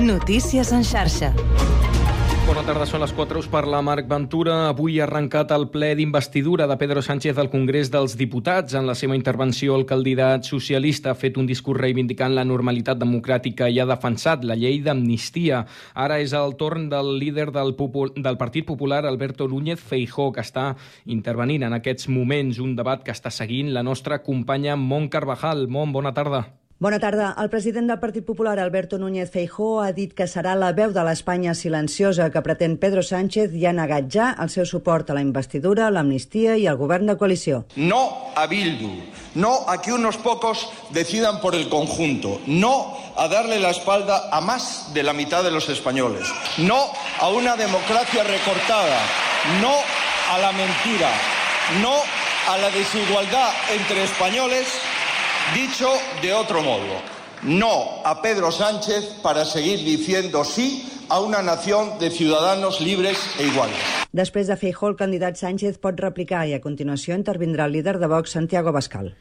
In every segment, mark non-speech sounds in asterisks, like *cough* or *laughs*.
Notícies en xarxa. Bona tarda, són les 4. Us parla Marc Ventura. Avui ha arrencat el ple d'investidura de Pedro Sánchez al Congrés dels Diputats. En la seva intervenció, el candidat socialista ha fet un discurs reivindicant la normalitat democràtica i ha defensat la llei d'amnistia. Ara és el torn del líder del, Popul del Partit Popular, Alberto Núñez Feijó, que està intervenint en aquests moments un debat que està seguint la nostra companya Mont Carvajal. Mont, bona tarda. Bona tarda. El president del Partit Popular, Alberto Núñez Feijó, ha dit que serà la veu de l'Espanya silenciosa que pretén Pedro Sánchez i ha negat ja el seu suport a la investidura, l'amnistia i al govern de coalició. No a Bildu, no a que unos pocos decidan por el conjunto, no a darle la espalda a más de la mitad de los españoles, no a una democracia recortada, no a la mentira, no a la desigualdad entre españoles Dicho de otro modo, no a Pedro Sánchez para seguir diciendo sí a una nación de ciudadanos libres e iguales. Després de Feijó, el candidat Sánchez pot replicar i a continuació intervindrà el líder de Vox, Santiago Bascal.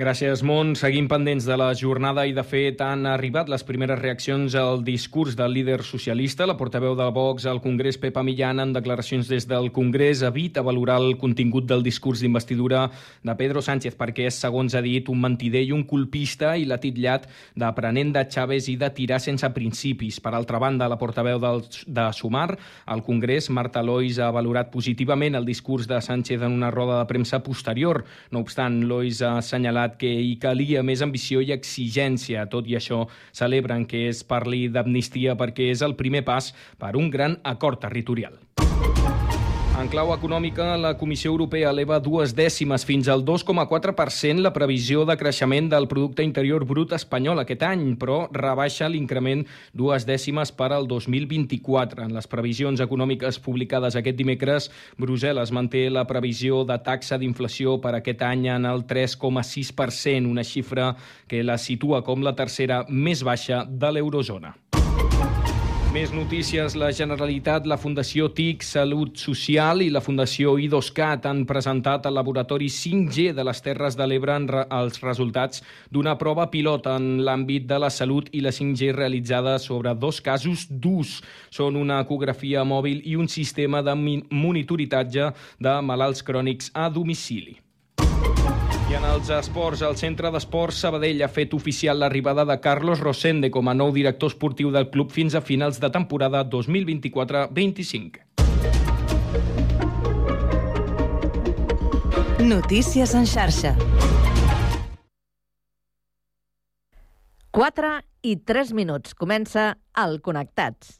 Gràcies, Mont. Seguim pendents de la jornada i, de fet, han arribat les primeres reaccions al discurs del líder socialista. La portaveu del Vox al Congrés, Pepa Millán, en declaracions des del Congrés, evita valorar el contingut del discurs d'investidura de Pedro Sánchez perquè és, segons ha dit, un mentider i un colpista i l'ha titllat d'aprenent de Chávez i de tirar sense principis. Per altra banda, la portaveu del, de Sumar al Congrés, Marta Lois, ha valorat positivament el discurs de Sánchez en una roda de premsa posterior. No obstant, Lois ha assenyalat assegurat que hi calia més ambició i exigència. Tot i això, celebren que es parli d'amnistia perquè és el primer pas per un gran acord territorial. En clau econòmica, la Comissió Europea eleva dues dècimes fins al 2,4% la previsió de creixement del producte interior brut espanyol aquest any, però rebaixa l'increment dues dècimes per al 2024. En les previsions econòmiques publicades aquest dimecres, Brussel·les manté la previsió de taxa d'inflació per aquest any en el 3,6%, una xifra que la situa com la tercera més baixa de l'eurozona. Més notícies. La Generalitat, la Fundació TIC Salut Social i la Fundació I2CAT han presentat al laboratori 5G de les Terres de l'Ebre els resultats d'una prova pilot en l'àmbit de la salut i la 5G realitzada sobre dos casos d'ús. Són una ecografia mòbil i un sistema de monitoritatge de malalts crònics a domicili. I en els esports, el Centre d'Esports Sabadell ha fet oficial l'arribada de Carlos Rosende com a nou director esportiu del club fins a finals de temporada 2024-25. Notícies en xarxa. 4 i 3 minuts. Comença el Connectats.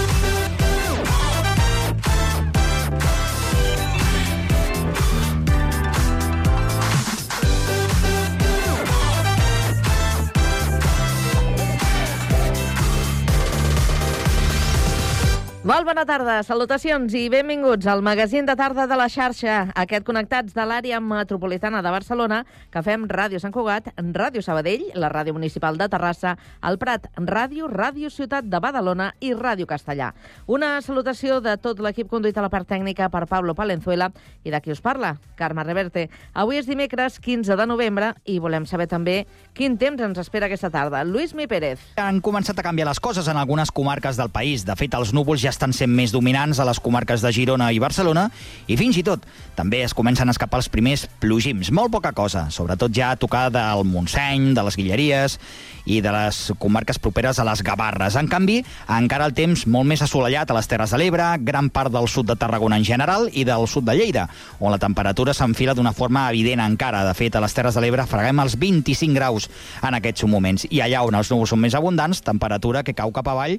Molt bona tarda, salutacions i benvinguts al magazín de tarda de la xarxa, aquest connectats de l'àrea metropolitana de Barcelona, que fem Ràdio Sant Cugat, Ràdio Sabadell, la Ràdio Municipal de Terrassa, el Prat Ràdio, Ràdio Ciutat de Badalona i Ràdio Castellà. Una salutació de tot l'equip conduït a la part tècnica per Pablo Palenzuela i de qui us parla, Carme Reverte. Avui és dimecres 15 de novembre i volem saber també quin temps ens espera aquesta tarda. Lluís Mi Pérez. Han començat a canviar les coses en algunes comarques del país. De fet, els núvols ja estan sent més dominants a les comarques de Girona i Barcelona i fins i tot també es comencen a escapar els primers plogims. Molt poca cosa, sobretot ja a tocar del Montseny, de les Guilleries i de les comarques properes a les Gavarres. En canvi, encara el temps molt més assolellat a les Terres de l'Ebre, gran part del sud de Tarragona en general i del sud de Lleida, on la temperatura s'enfila d'una forma evident encara. De fet, a les Terres de l'Ebre freguem els 25 graus en aquests moments. I allà on els núvols són més abundants, temperatura que cau cap avall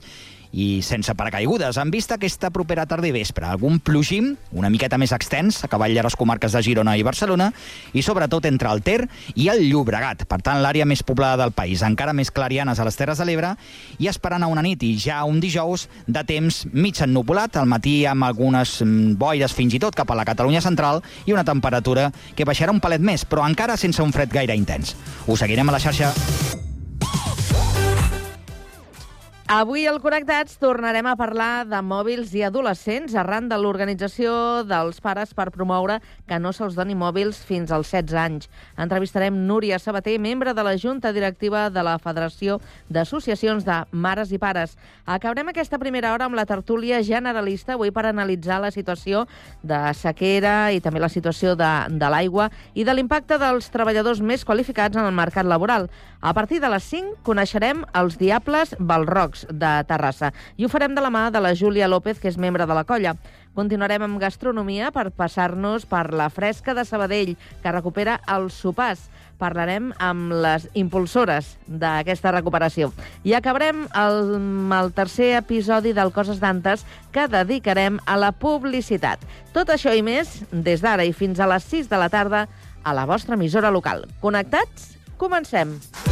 i sense paracaigudes, en vista aquesta propera tarda i vespre. Algun plogim una miqueta més extens a cavall de les comarques de Girona i Barcelona i sobretot entre el Ter i el Llobregat. Per tant, l'àrea més poblada del país, encara més clarianes a les Terres de l'Ebre i esperant a una nit i ja un dijous de temps mig ennubulat, al matí amb algunes mm, boires fins i tot cap a la Catalunya central i una temperatura que baixarà un palet més, però encara sense un fred gaire intens. Ho seguirem a la xarxa. Avui al Connectats tornarem a parlar de mòbils i adolescents arran de l'organització dels pares per promoure que no se'ls doni mòbils fins als 16 anys. Entrevistarem Núria Sabater, membre de la Junta Directiva de la Federació d'Associacions de Mares i Pares. Acabarem aquesta primera hora amb la tertúlia generalista avui per analitzar la situació de sequera i també la situació de, de l'aigua i de l'impacte dels treballadors més qualificats en el mercat laboral. A partir de les 5 coneixerem els Diables Balroc, De Terrassa. I ho farem de la mà de la Júlia López, que és membre de la colla. Continuarem amb gastronomia per passar-nos per la fresca de Sabadell, que recupera els sopars. Parlarem amb les impulsores d'aquesta recuperació. I acabarem el, el tercer episodi del Coses d'Antes que dedicarem a la publicitat. Tot això i més, des d'ara i fins a les 6 de la tarda, a la vostra emissora local. Connectats? Comencem! Comencem!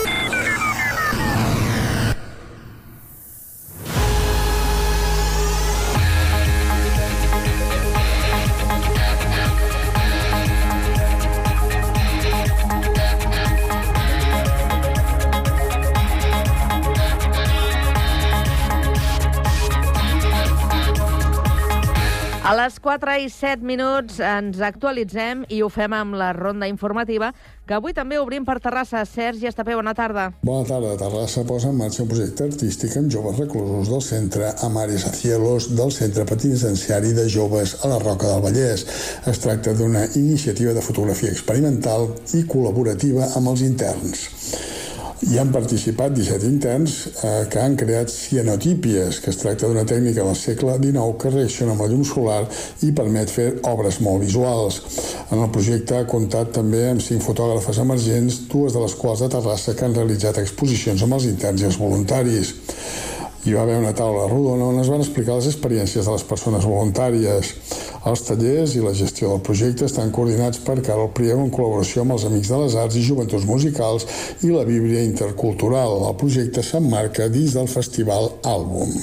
4 i 7 minuts ens actualitzem i ho fem amb la ronda informativa, que avui també obrim per Terrassa. Sergi Estapé, bona tarda. Bona tarda. Terrassa posa en marxa un projecte artístic amb joves reclusos del centre Amaris a Cielos del centre penitenciari de joves a la Roca del Vallès. Es tracta d'una iniciativa de fotografia experimental i col·laborativa amb els interns. Hi han participat 17 interns eh, que han creat cianotípies, que es tracta d'una tècnica del segle XIX que reacciona amb la llum solar i permet fer obres molt visuals. En el projecte ha comptat també amb cinc fotògrafes emergents, dues de les quals de Terrassa que han realitzat exposicions amb els interns i els voluntaris hi va haver una taula rodona on es van explicar les experiències de les persones voluntàries. Els tallers i la gestió del projecte estan coordinats per Carol Priego en col·laboració amb els Amics de les Arts i Joventuts Musicals i la Bíblia Intercultural. El projecte s'emmarca dins del festival Àlbum.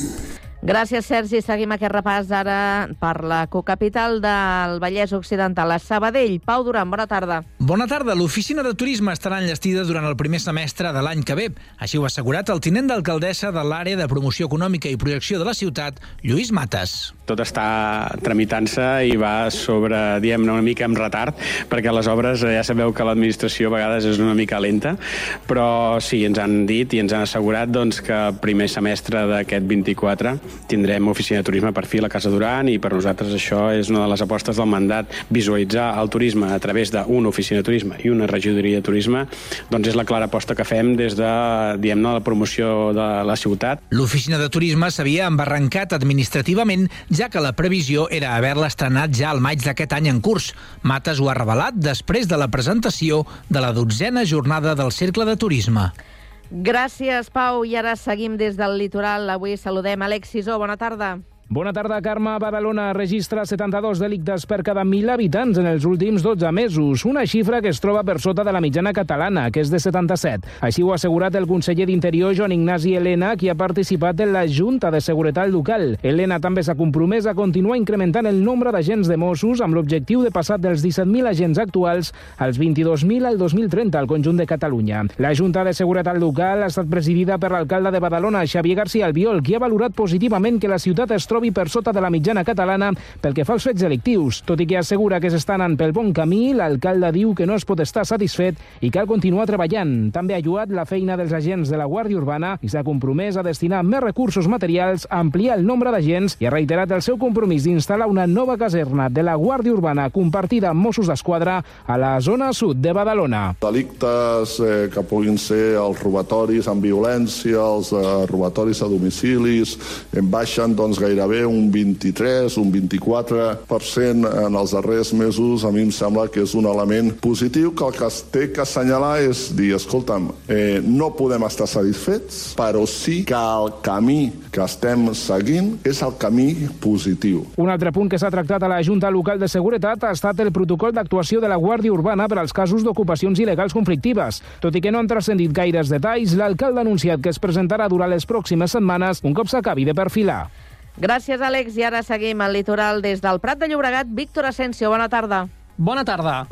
Gràcies, Sergi. Seguim aquest repàs ara per la cocapital del Vallès Occidental, a Sabadell. Pau Duran, bona tarda. Bona tarda. L'oficina de turisme estarà enllestida durant el primer semestre de l'any que ve. Així ho ha assegurat el tinent d'alcaldessa de l'àrea de promoció econòmica i projecció de la ciutat, Lluís Mates. Tot està tramitant-se i va sobre, diem una mica amb retard, perquè les obres ja sabeu que l'administració a vegades és una mica lenta, però sí, ens han dit i ens han assegurat doncs, que el primer semestre d'aquest 24 tindrem oficina de turisme per fi a la Casa Duran i per nosaltres això és una de les apostes del mandat, visualitzar el turisme a través d'una oficina de turisme i una regidoria de turisme, doncs és la clara aposta que fem des de, diguem-ne, la promoció de la ciutat. L'oficina de turisme s'havia embarrancat administrativament, ja que la previsió era haver-la estrenat ja al maig d'aquest any en curs. Mates ho ha revelat després de la presentació de la dotzena jornada del Cercle de Turisme. Gràcies, Pau. I ara seguim des del litoral. Avui saludem Alex Sisó. Bona tarda. Bona tarda, Carme. Badalona registra 72 delictes per cada 1.000 habitants en els últims 12 mesos, una xifra que es troba per sota de la mitjana catalana, que és de 77. Així ho ha assegurat el conseller d'Interior, Joan Ignasi Helena, qui ha participat en la Junta de Seguretat Local. Helena també s'ha compromès a continuar incrementant el nombre d'agents de Mossos amb l'objectiu de passar dels 17.000 agents actuals als 22.000 al 2030 al conjunt de Catalunya. La Junta de Seguretat Local ha estat presidida per l'alcalde de Badalona, Xavier García Albiol, qui ha valorat positivament que la ciutat es troba trobi per sota de la mitjana catalana pel que fa als fets delictius. Tot i que assegura que s'estan anant pel bon camí, l'alcalde diu que no es pot estar satisfet i cal continuar treballant. També ha lluat la feina dels agents de la Guàrdia Urbana i s'ha compromès a destinar més recursos materials, a ampliar el nombre d'agents i ha reiterat el seu compromís d'instal·lar una nova caserna de la Guàrdia Urbana compartida amb Mossos d'Esquadra a la zona sud de Badalona. Delictes eh, que puguin ser els robatoris amb violència, els eh, robatoris a domicilis, en baixen doncs, gairebé un 23, un 24% en els darrers mesos. A mi em sembla que és un element positiu que el que es té que assenyalar és dir, escolta'm, eh, no podem estar satisfets, però sí que el camí que estem seguint és el camí positiu. Un altre punt que s'ha tractat a la Junta Local de Seguretat ha estat el protocol d'actuació de la Guàrdia Urbana per als casos d'ocupacions il·legals conflictives. Tot i que no han transcendit gaires detalls, l'alcalde ha anunciat que es presentarà durant les pròximes setmanes un cop s'acabi de perfilar. Gràcies, Àlex. I ara seguim al litoral des del Prat de Llobregat. Víctor Asensio, bona tarda. Bona tarda.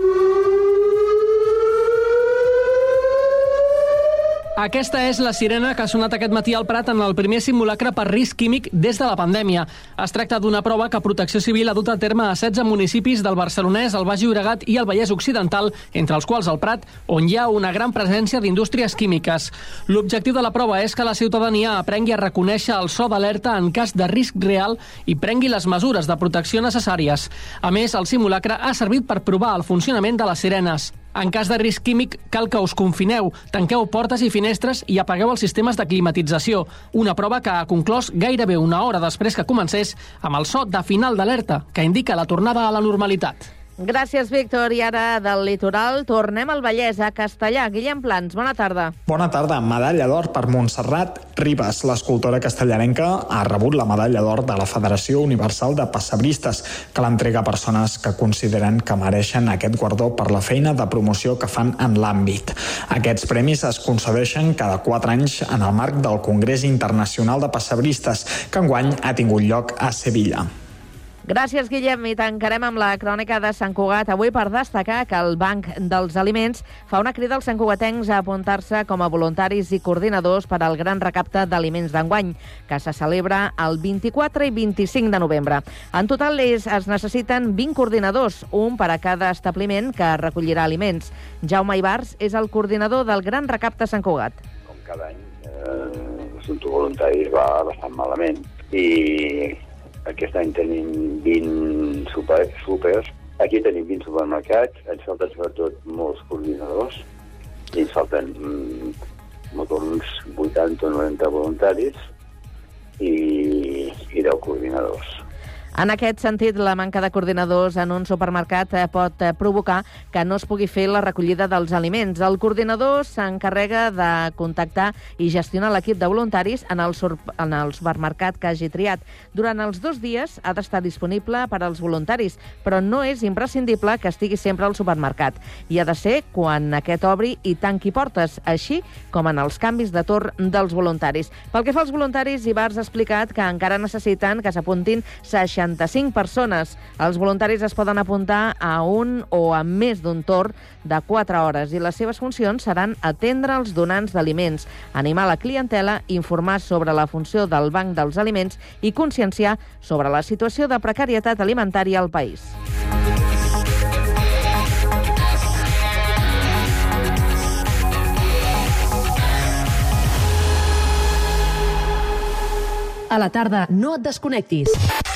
Aquesta és la sirena que ha sonat aquest matí al Prat en el primer simulacre per risc químic des de la pandèmia. Es tracta d'una prova que Protecció Civil ha dut a terme a 16 municipis del Barcelonès, el Baix Llobregat i el Vallès Occidental, entre els quals el Prat, on hi ha una gran presència d'indústries químiques. L'objectiu de la prova és que la ciutadania aprengui a reconèixer el so d'alerta en cas de risc real i prengui les mesures de protecció necessàries. A més, el simulacre ha servit per provar el funcionament de les sirenes. En cas de risc químic, cal que us confineu, tanqueu portes i finestres i apagueu els sistemes de climatització. Una prova que ha conclòs gairebé una hora després que comencés amb el so de final d'alerta, que indica la tornada a la normalitat. Gràcies, Víctor. I ara del litoral tornem al Vallès, a Castellà. Guillem Plans, bona tarda. Bona tarda. Medalla d'or per Montserrat Ribas. L'escultora castellarenca ha rebut la medalla d'or de la Federació Universal de Passebristes, que l'entrega a persones que consideren que mereixen aquest guardó per la feina de promoció que fan en l'àmbit. Aquests premis es concedeixen cada quatre anys en el marc del Congrés Internacional de Passebristes, que enguany ha tingut lloc a Sevilla. Gràcies, Guillem. I tancarem amb la crònica de Sant Cugat. Avui per destacar que el Banc dels Aliments fa una crida als santcugatencs a apuntar-se com a voluntaris i coordinadors per al gran recapte d'aliments d'enguany, que se celebra el 24 i 25 de novembre. En total es, es necessiten 20 coordinadors, un per a cada establiment que recollirà aliments. Jaume Ibars és el coordinador del gran recapte Sant Cugat. Com cada any, eh, l'assumpte voluntaris va bastant malament i aquest any tenim 20 super, supers. Aquí tenim 20 supermercats. Ens falten sobretot molts coordinadors. I ens falten mm, uns 80 o 90 voluntaris i, i 10 coordinadors. En aquest sentit, la manca de coordinadors en un supermercat eh, pot eh, provocar que no es pugui fer la recollida dels aliments. El coordinador s'encarrega de contactar i gestionar l'equip de voluntaris en el, en el supermercat que hagi triat. Durant els dos dies ha d'estar disponible per als voluntaris, però no és imprescindible que estigui sempre al supermercat. I ha de ser quan aquest obri i tanqui portes, així com en els canvis de torn dels voluntaris. Pel que fa als voluntaris, Ibars ha explicat que encara necessiten que s'apuntin 60 65 persones. Els voluntaris es poden apuntar a un o a més d'un torn de 4 hores i les seves funcions seran atendre els donants d'aliments, animar la clientela, informar sobre la funció del Banc dels Aliments i conscienciar sobre la situació de precarietat alimentària al país. A la tarda, no et desconnectis.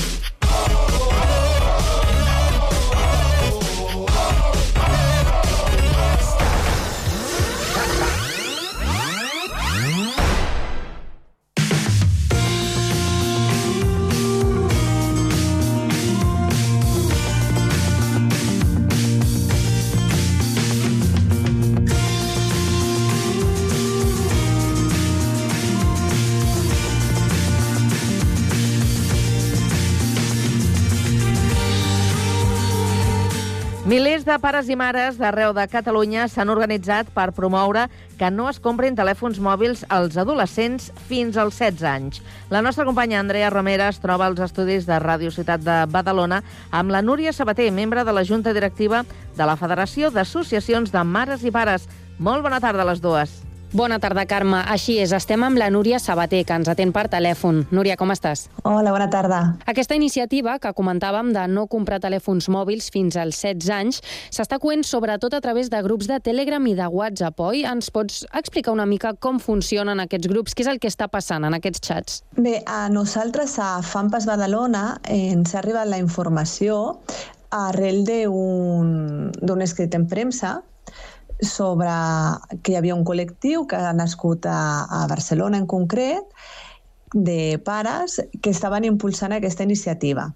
De pares i mares d'arreu de Catalunya s'han organitzat per promoure que no es comprin telèfons mòbils als adolescents fins als 16 anys. La nostra companya Andrea Romera es troba als estudis de Ràdio Ciutat de Badalona amb la Núria Sabater, membre de la Junta Directiva de la Federació d'Associacions de Mares i Pares. Molt bona tarda a les dues. Bona tarda, Carme. Així és, estem amb la Núria Sabater, que ens atén per telèfon. Núria, com estàs? Hola, bona tarda. Aquesta iniciativa que comentàvem de no comprar telèfons mòbils fins als 16 anys s'està coent sobretot a través de grups de Telegram i de WhatsApp, oi? Ens pots explicar una mica com funcionen aquests grups? Què és el que està passant en aquests xats? Bé, a nosaltres, a FAMPAS Badalona, eh, ens ha arribat la informació arrel d'un escrit en premsa sobre que hi havia un col·lectiu que ha nascut a, a Barcelona en concret, de pares que estaven impulsant aquesta iniciativa.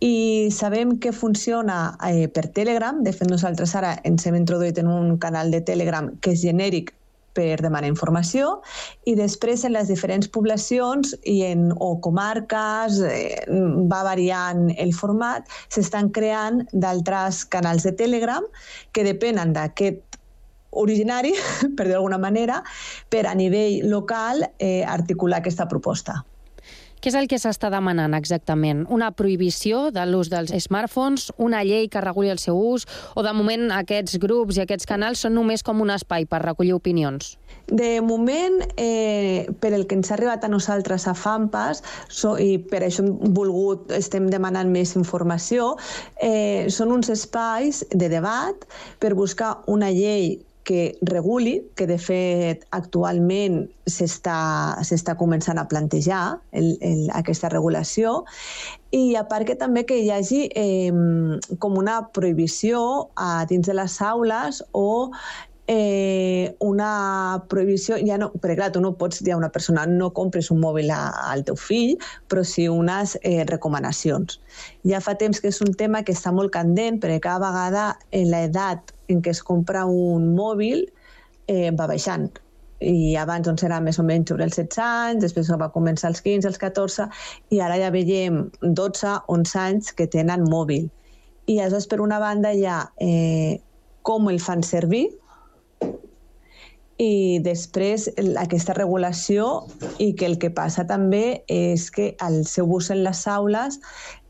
I sabem que funciona eh, per Telegram. De fet, nosaltres ara ens hem introduït en un canal de Telegram que és genèric per demanar informació i després en les diferents poblacions i en, o comarques eh, va variant el format, s'estan creant d'altres canals de Telegram que depenen d'aquest originari, *laughs* per dir d'alguna manera, per a nivell local eh, articular aquesta proposta. Què és el que s'està demanant exactament? Una prohibició de l'ús dels smartphones, una llei que reguli el seu ús, o de moment aquests grups i aquests canals són només com un espai per recollir opinions? De moment, eh, per el que ens ha arribat a nosaltres a FAMPAS, so, i per això hem volgut, estem demanant més informació, eh, són uns espais de debat per buscar una llei que reguli, que de fet actualment s'està començant a plantejar el, el, aquesta regulació, i a part que també que hi hagi eh, com una prohibició a dins de les aules o eh, una prohibició, ja no, perquè clar, tu no pots dir a una persona no compres un mòbil a, al teu fill, però sí unes eh, recomanacions. Ja fa temps que és un tema que està molt candent, perquè cada vegada en l'edat en què es compra un mòbil eh, va baixant i abans doncs, era més o menys sobre els 16 anys, després va començar als 15, als 14, i ara ja veiem 12, 11 anys que tenen mòbil. I aleshores, per una banda, ha eh, com el fan servir, i després aquesta regulació i que el que passa també és que el seu ús en les aules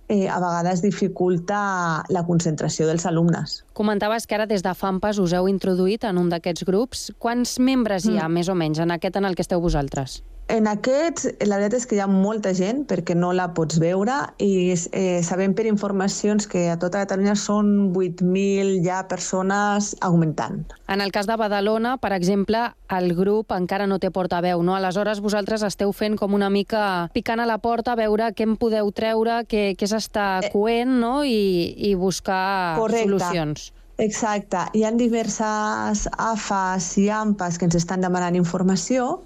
eh, a vegades dificulta la concentració dels alumnes. Comentaves que ara des de FAMPAS us heu introduït en un d'aquests grups. Quants membres hi ha, mm. més o menys, en aquest en el que esteu vosaltres? En aquests, la veritat és que hi ha molta gent perquè no la pots veure i eh, sabem per informacions que a tota Catalunya són 8.000 ja persones augmentant. En el cas de Badalona, per exemple, el grup encara no té portaveu, no? Aleshores, vosaltres esteu fent com una mica picant a la porta a veure què en podeu treure, què, què s'està eh, coent, no? I, i buscar Correcte. solucions. Exacte. Hi ha diverses AFAs i AMPAs que ens estan demanant informació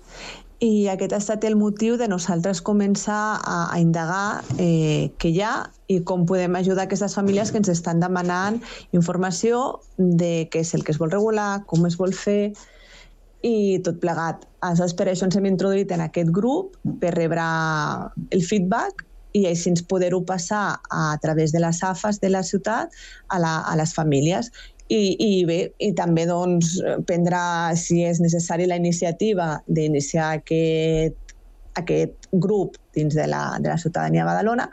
i aquest ha estat el motiu de nosaltres començar a, a indagar eh, què hi ha i com podem ajudar aquestes famílies que ens estan demanant informació de què és el que es vol regular, com es vol fer i tot plegat. Aleshores, per això ens hem introduït en aquest grup per rebre el feedback i així ens poder-ho passar a través de les AFAs de la ciutat a, la, a les famílies i, i bé, i també doncs, prendre, si és necessari, la iniciativa d'iniciar aquest, aquest grup dins de la, de la ciutadania de Badalona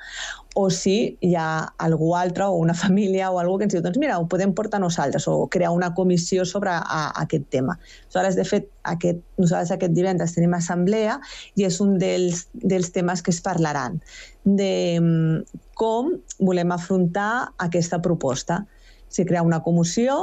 o si hi ha algú altre o una família o algú que ens diu doncs mira, ho podem portar nosaltres o crear una comissió sobre a, a aquest tema. Aleshores, de fet, aquest, nosaltres aquest divendres tenim assemblea i és un dels, dels temes que es parlaran de mm, com volem afrontar aquesta proposta si crear una comissió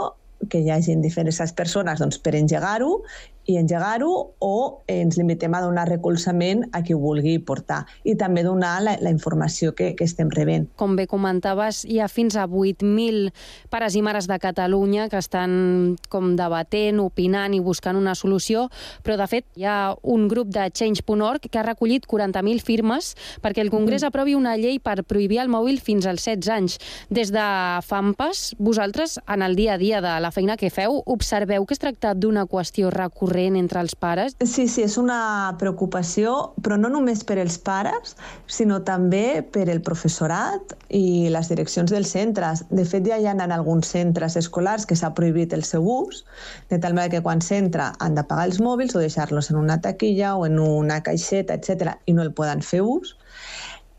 que hi hagi diferents persones doncs, per engegar-ho i engegar-ho o ens limitem a donar recolzament a qui ho vulgui portar i també donar la, la informació que, que estem rebent. Com bé comentaves, hi ha fins a 8.000 pares i mares de Catalunya que estan com debatent, opinant i buscant una solució, però de fet hi ha un grup de Change.org que ha recollit 40.000 firmes perquè el Congrés mm. aprovi una llei per prohibir el mòbil fins als 16 anys. Des de FAMPAS, vosaltres, en el dia a dia de la feina que feu, observeu que es tracta d'una qüestió recurrent corrent entre els pares? Sí, sí, és una preocupació, però no només per els pares, sinó també per el professorat i les direccions dels centres. De fet, ja hi ha en alguns centres escolars que s'ha prohibit el seu ús, de tal manera que quan s'entra han de pagar els mòbils o deixar-los en una taquilla o en una caixeta, etc i no el poden fer ús.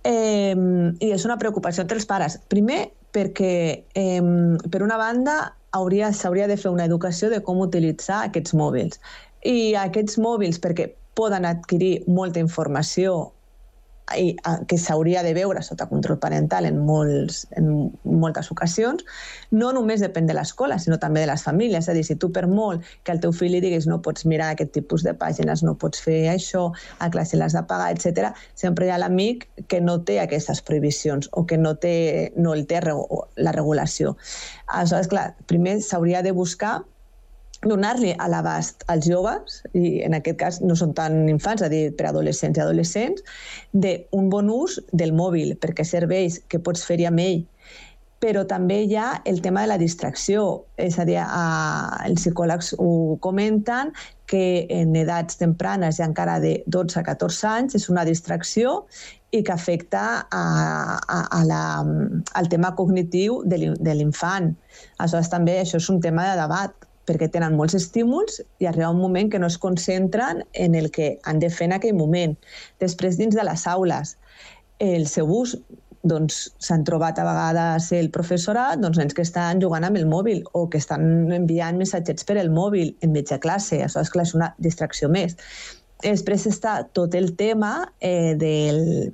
Eh, I és una preocupació entre els pares. Primer, perquè, eh, per una banda, s'hauria de fer una educació de com utilitzar aquests mòbils. I aquests mòbils, perquè poden adquirir molta informació i, que s'hauria de veure sota control parental en, molts, en moltes ocasions, no només depèn de l'escola, sinó també de les famílies. És a dir, si tu per molt que al teu fill li diguis no pots mirar aquest tipus de pàgines, no pots fer això, a classe l'has de pagar, etc, sempre hi ha l'amic que no té aquestes prohibicions o que no, té, no el té la regulació. Aleshores, clar, primer s'hauria de buscar donar-li a l'abast als joves, i en aquest cas no són tan infants, és a dir, per adolescents i adolescents, d'un bon ús del mòbil, perquè serveis que pots fer-hi amb ell, però també hi ha el tema de la distracció, és a dir, a, els psicòlegs ho comenten, que en edats tempranes, ja encara de 12 a 14 anys, és una distracció i que afecta a, a, a la, al tema cognitiu de l'infant. Aleshores, també això és un tema de debat perquè tenen molts estímuls i arriba un moment que no es concentren en el que han de fer en aquell moment. Després, dins de les aules, el seu ús doncs s'han trobat a vegades el professorat doncs, nens que estan jugant amb el mòbil o que estan enviant missatgets per el mòbil en mitja classe. Això és, clar, és una distracció més. Després està tot el tema eh, del,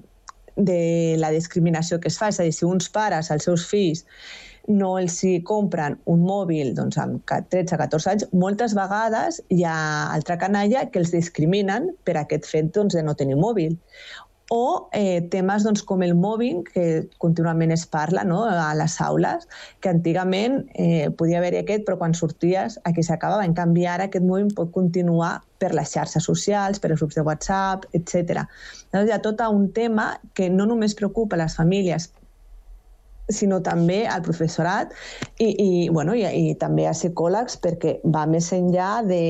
de la discriminació que es fa. És a dir, si uns pares als seus fills no els hi compren un mòbil doncs, amb 13-14 anys, moltes vegades hi ha altra canalla que els discriminen per aquest fet doncs, de no tenir mòbil o eh, temes doncs, com el mobbing, que contínuament es parla no? a les aules, que antigament eh, podia haver-hi aquest, però quan sorties aquí s'acabava. En canvi, ara aquest mobbing pot continuar per les xarxes socials, per els grups de WhatsApp, etc. Llavors hi ha tot un tema que no només preocupa les famílies sinó també al professorat i, i, bueno, i, i també a psicòlegs perquè va més enllà de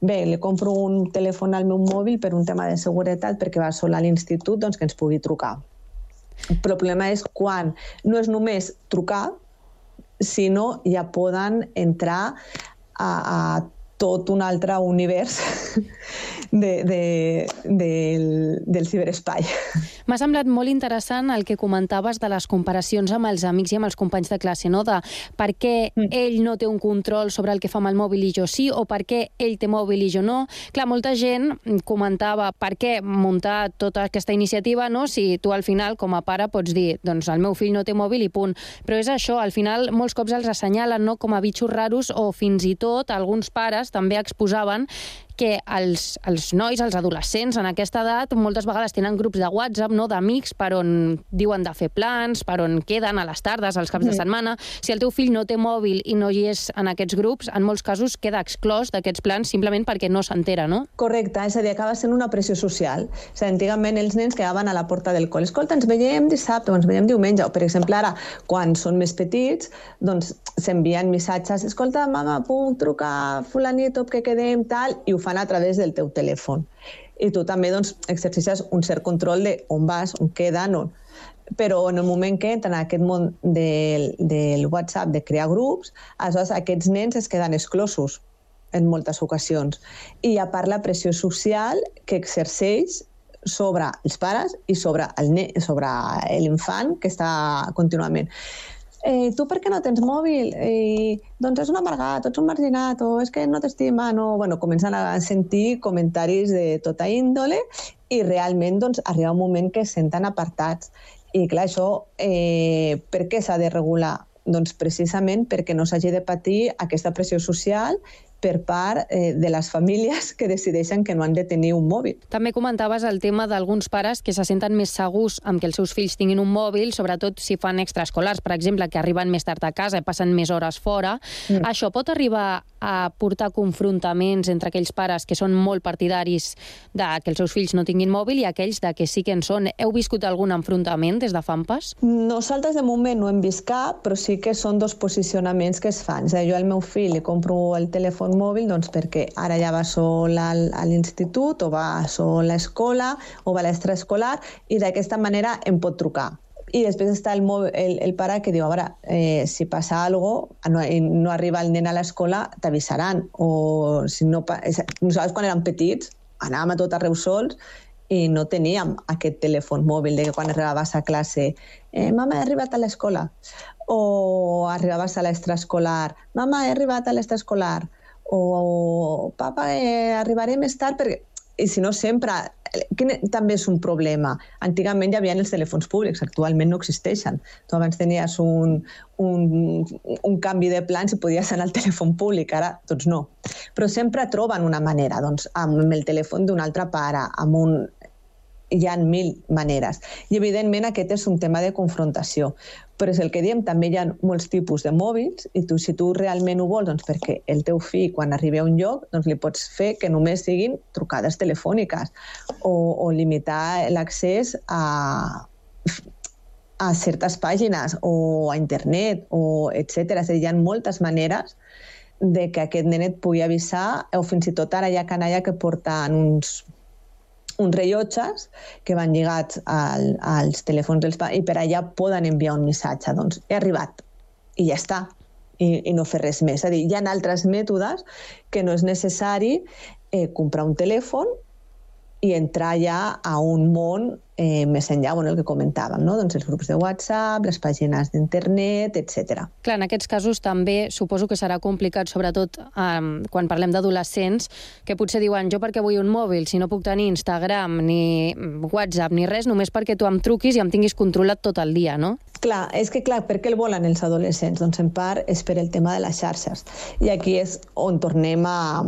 bé, li compro un telèfon al meu mòbil per un tema de seguretat perquè va sol a l'institut doncs que ens pugui trucar. El problema és quan no és només trucar, sinó ja poden entrar a, a tot un altre univers *laughs* de, de, del, del ciberespai. M'ha semblat molt interessant el que comentaves de les comparacions amb els amics i amb els companys de classe, no? de per què mm. ell no té un control sobre el que fa amb el mòbil i jo sí, o per què ell té mòbil i jo no. Clar, molta gent comentava per què muntar tota aquesta iniciativa no? si tu al final, com a pare, pots dir doncs el meu fill no té mòbil i punt. Però és això, al final molts cops els assenyalen no? com a bitxos raros o fins i tot alguns pares també exposaven que els, els nois, els adolescents en aquesta edat, moltes vegades tenen grups de WhatsApp, no, d'amics, per on diuen de fer plans, per on queden a les tardes, als caps mm. de setmana. Si el teu fill no té mòbil i no hi és en aquests grups, en molts casos queda exclòs d'aquests plans simplement perquè no s'entera, no? Correcte, és a dir, acaba sent una pressió social. O sigui, antigament els nens quedaven a la porta del col·le. Escolta, ens veiem dissabte o ens veiem diumenge. O, per exemple, ara, quan són més petits, doncs s'envien missatges. Escolta, mama, puc trucar fulanito que quedem, tal, i ho fan a través del teu telèfon. I tu també doncs, exercices un cert control de on vas, on queden, on... però en el moment que entren en aquest món del, del WhatsApp, de crear grups, aleshores aquests nens es queden exclosos en moltes ocasions. I a part la pressió social que exerceix sobre els pares i sobre l'infant que està contínuament eh, tu per què no tens mòbil? Eh, doncs és un amargat, o ets un marginat, o és que no t'estima, no... Bueno, comencen a sentir comentaris de tota índole i realment doncs, arriba un moment que es senten apartats. I clar, això eh, per què s'ha de regular? Doncs precisament perquè no s'hagi de patir aquesta pressió social per part eh, de les famílies que decideixen que no han de tenir un mòbil. També comentaves el tema d'alguns pares que se senten més segurs amb que els seus fills tinguin un mòbil, sobretot si fan extraescolars, per exemple, que arriben més tard a casa i passen més hores fora. Mm. Això pot arribar a portar confrontaments entre aquells pares que són molt partidaris de que els seus fills no tinguin mòbil i aquells de que sí que en són. Heu viscut algun enfrontament des de FAMPAS? Nosaltres de moment no hem vist cap, però sí que són dos posicionaments que es fan. És a dir, jo al meu fill li compro el telèfon mòbil doncs, perquè ara ja va sol al, a l'institut o va sol a l'escola o va a l'extraescolar i d'aquesta manera em pot trucar. I després està el, el, el pare que diu, a veure, eh, si passa alguna cosa, no, no arriba el nen a l'escola, t'avisaran. O si no... Nosaltres quan érem petits anàvem a tot arreu sols i no teníem aquest telèfon mòbil de que quan arribaves a classe eh, mama, he arribat a l'escola o arribaves a l'extraescolar mama, he arribat a l'extraescolar o papa, eh, arribaré més tard perquè i si no sempre, quin també és un problema. Antigament hi havia els telèfons públics, actualment no existeixen. Tu abans tenies un, un, un canvi de plans i podies anar al telèfon públic, ara doncs no. Però sempre troben una manera, doncs amb el telèfon d'un altre pare, amb un hi ha mil maneres. I, evidentment, aquest és un tema de confrontació. Però és el que diem, també hi ha molts tipus de mòbils i tu, si tu realment ho vols, doncs perquè el teu fill, quan arribi a un lloc, doncs li pots fer que només siguin trucades telefòniques o, o limitar l'accés a, a certes pàgines o a internet o etc. És a dir, hi ha moltes maneres de que aquest nenet pugui avisar o fins i tot ara hi ha canalla que porten uns uns rellotges que van lligats al, als telèfons dels i per allà poden enviar un missatge. Doncs he arribat i ja està. I, i no fer res més. És a dir, hi ha altres mètodes que no és necessari eh, comprar un telèfon i entrar ja a un món eh, més enllà, bueno, el que comentàvem, no? doncs els grups de WhatsApp, les pàgines d'internet, etc. Clar, en aquests casos també suposo que serà complicat, sobretot eh, quan parlem d'adolescents, que potser diuen jo perquè vull un mòbil, si no puc tenir Instagram, ni WhatsApp, ni res, només perquè tu em truquis i em tinguis controlat tot el dia, no? Clar, és que clar, per què el volen els adolescents? Doncs en part és per el tema de les xarxes. I aquí és on tornem a,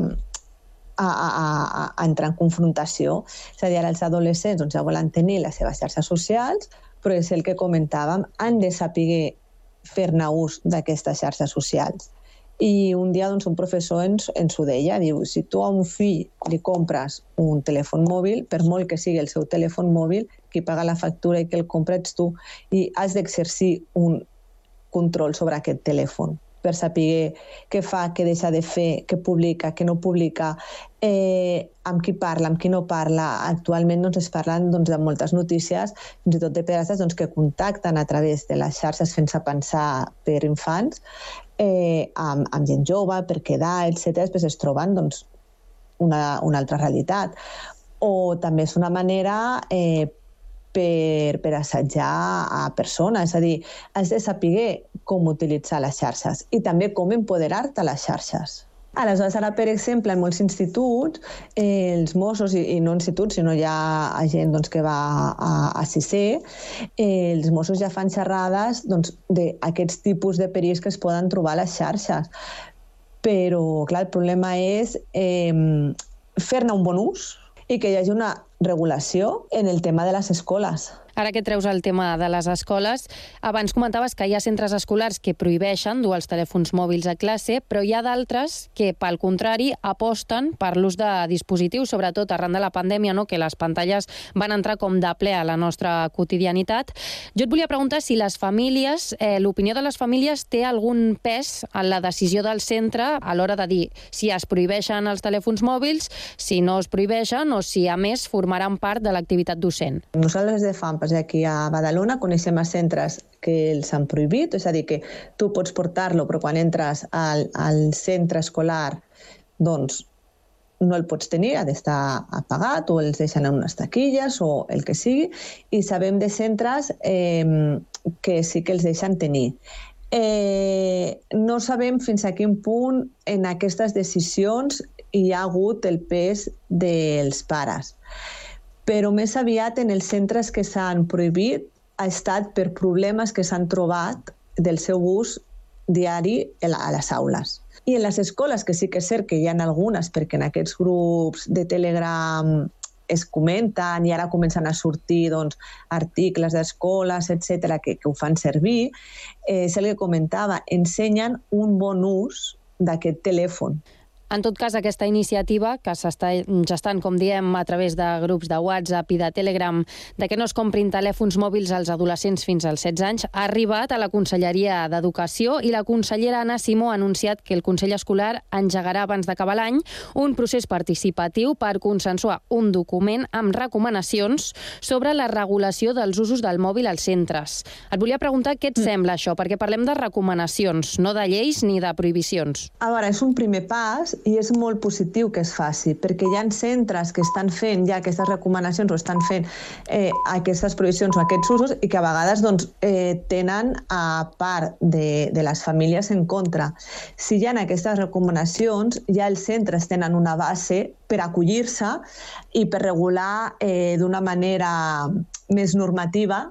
a, a, a entrar en confrontació. És a dir, ara els adolescents doncs, ja volen tenir les seves xarxes socials, però és el que comentàvem, han de saber fer-ne ús d'aquestes xarxes socials. I un dia doncs, un professor ens, ens ho deia, diu, si tu a un fill li compres un telèfon mòbil, per molt que sigui el seu telèfon mòbil, qui paga la factura i que el compra ets tu, i has d'exercir un control sobre aquest telèfon per saber què fa, què deixa de fer, què publica, què no publica, eh, amb qui parla, amb qui no parla. Actualment doncs, es parlen doncs, de moltes notícies, fins i tot de pederastes doncs, que contacten a través de les xarxes fent-se pensar per infants, eh, amb, amb gent jove, per quedar, etc. Després es troben doncs, una, una altra realitat. O també és una manera eh, per, per assetjar a persones. És a dir, has de saber com utilitzar les xarxes i també com empoderar-te a les xarxes. Aleshores, ara, per exemple, en molts instituts, eh, els Mossos, i, i no instituts, sinó ja a gent doncs, que va a, a CIC, eh, els Mossos ja fan xerrades doncs, d'aquests tipus de perills que es poden trobar a les xarxes. Però, clar, el problema és eh, fer-ne un bon ús i que hi hagi una regulació en el tema de les escoles. Ara que treus el tema de les escoles, abans comentaves que hi ha centres escolars que prohibeixen dur els telèfons mòbils a classe, però hi ha d'altres que, pel contrari, aposten per l'ús de dispositius, sobretot arran de la pandèmia, no? que les pantalles van entrar com de ple a la nostra quotidianitat. Jo et volia preguntar si les famílies, eh, l'opinió de les famílies té algun pes en la decisió del centre a l'hora de dir si es prohibeixen els telèfons mòbils, si no es prohibeixen o si, a més, formaran part de l'activitat docent. Nosaltres de FAM exemple, aquí a Badalona coneixem a centres que els han prohibit, és a dir, que tu pots portar-lo, però quan entres al, al centre escolar, doncs no el pots tenir, ha d'estar apagat o els deixen en unes taquilles o el que sigui, i sabem de centres eh, que sí que els deixen tenir. Eh, no sabem fins a quin punt en aquestes decisions hi ha hagut el pes dels pares però més aviat en els centres que s'han prohibit ha estat per problemes que s'han trobat del seu ús diari a les aules. I en les escoles, que sí que és cert que hi ha algunes, perquè en aquests grups de Telegram es comenten i ara comencen a sortir doncs, articles d'escoles, etc que, que ho fan servir, eh, és el que comentava, ensenyen un bon ús d'aquest telèfon En tot cas, aquesta iniciativa, que s'està gestant, com diem, a través de grups de WhatsApp i de Telegram, de que no es comprin telèfons mòbils als adolescents fins als 16 anys, ha arribat a la Conselleria d'Educació i la consellera Anna Simó ha anunciat que el Consell Escolar engegarà abans d'acabar l'any un procés participatiu per consensuar un document amb recomanacions sobre la regulació dels usos del mòbil als centres. Et volia preguntar què et sembla això, perquè parlem de recomanacions, no de lleis ni de prohibicions. A veure, és un primer pas i és molt positiu que es faci, perquè hi ha centres que estan fent ja aquestes recomanacions o estan fent eh, aquestes prohibicions o aquests usos i que a vegades doncs, eh, tenen a part de, de les famílies en contra. Si hi ha aquestes recomanacions, ja els centres tenen una base per acollir-se i per regular eh, d'una manera més normativa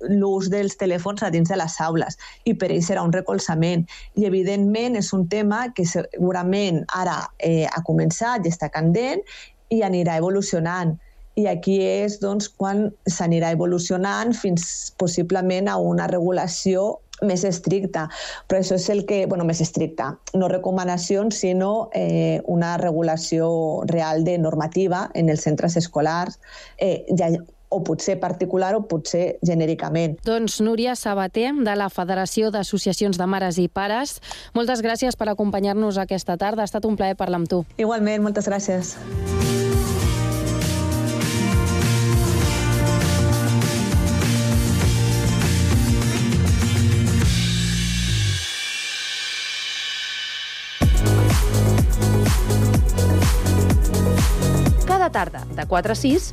l'ús dels telèfons a dins de les aules i per ells serà un recolzament. I evidentment és un tema que segurament ara eh, ha començat i està candent i anirà evolucionant. I aquí és doncs, quan s'anirà evolucionant fins possiblement a una regulació més estricta, però això és el que, bueno, més estricta, no recomanacions, sinó eh, una regulació real de normativa en els centres escolars. Eh, ja o potser particular o potser genèricament. Doncs Núria Sabater, de la Federació d'Associacions de Mares i Pares, moltes gràcies per acompanyar-nos aquesta tarda. Ha estat un plaer parlar amb tu. Igualment, moltes gràcies. Cada tarda, de 4 a 6,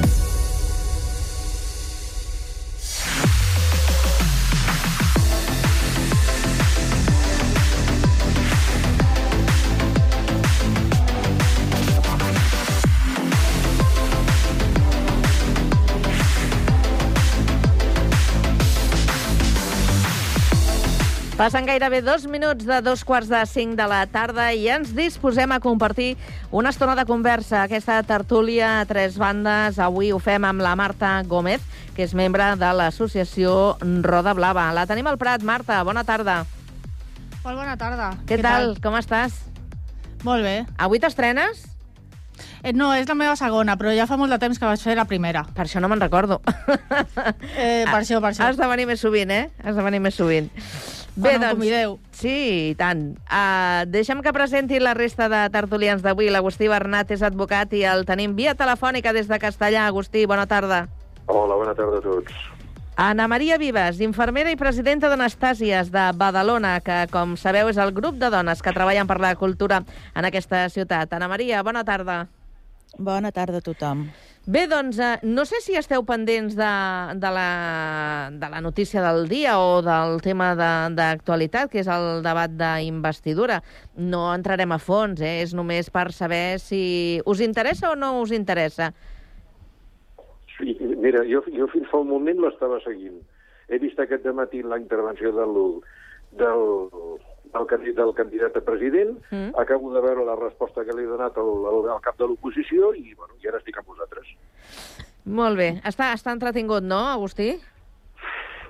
Passen gairebé dos minuts de dos quarts de cinc de la tarda i ens disposem a compartir una estona de conversa. Aquesta tertúlia a tres bandes. Avui ho fem amb la Marta Gómez, que és membre de l'associació Roda Blava. La tenim al Prat. Marta, bona tarda. Molt bona tarda. Què, Què tal? tal? Com estàs? Molt bé. Avui t'estrenes? Eh, no, és la meva segona, però ja fa molt de temps que vaig fer la primera. Per això no me'n recordo. Eh, per això, per això. Has de venir més sovint, eh? Has de venir més sovint. Bé, bueno, doncs, convideu. Sí, i tant. Uh, deixem que presenti la resta de tertulians d'avui. L'Agustí Bernat és advocat i el tenim via telefònica des de Castellà. Agustí, bona tarda. Hola, bona tarda a tots. Ana Maria Vives, infermera i presidenta d'Anastàsies de Badalona, que, com sabeu, és el grup de dones que treballen per la cultura en aquesta ciutat. Ana Maria, bona tarda. Bona tarda a tothom. Bé, doncs, eh, no sé si esteu pendents de, de, la, de la notícia del dia o del tema d'actualitat, que és el debat d'investidura. No entrarem a fons, eh? és només per saber si us interessa o no us interessa. Sí, mira, jo, jo fins fa un moment l'estava seguint. He vist aquest matí la intervenció del, del, del, candidat, del candidat a president, mm. acabo de veure la resposta que li he donat al, al, al cap de l'oposició i, bueno, i ara estic amb vosaltres. Molt bé. Està, està entretingut, no, Agustí?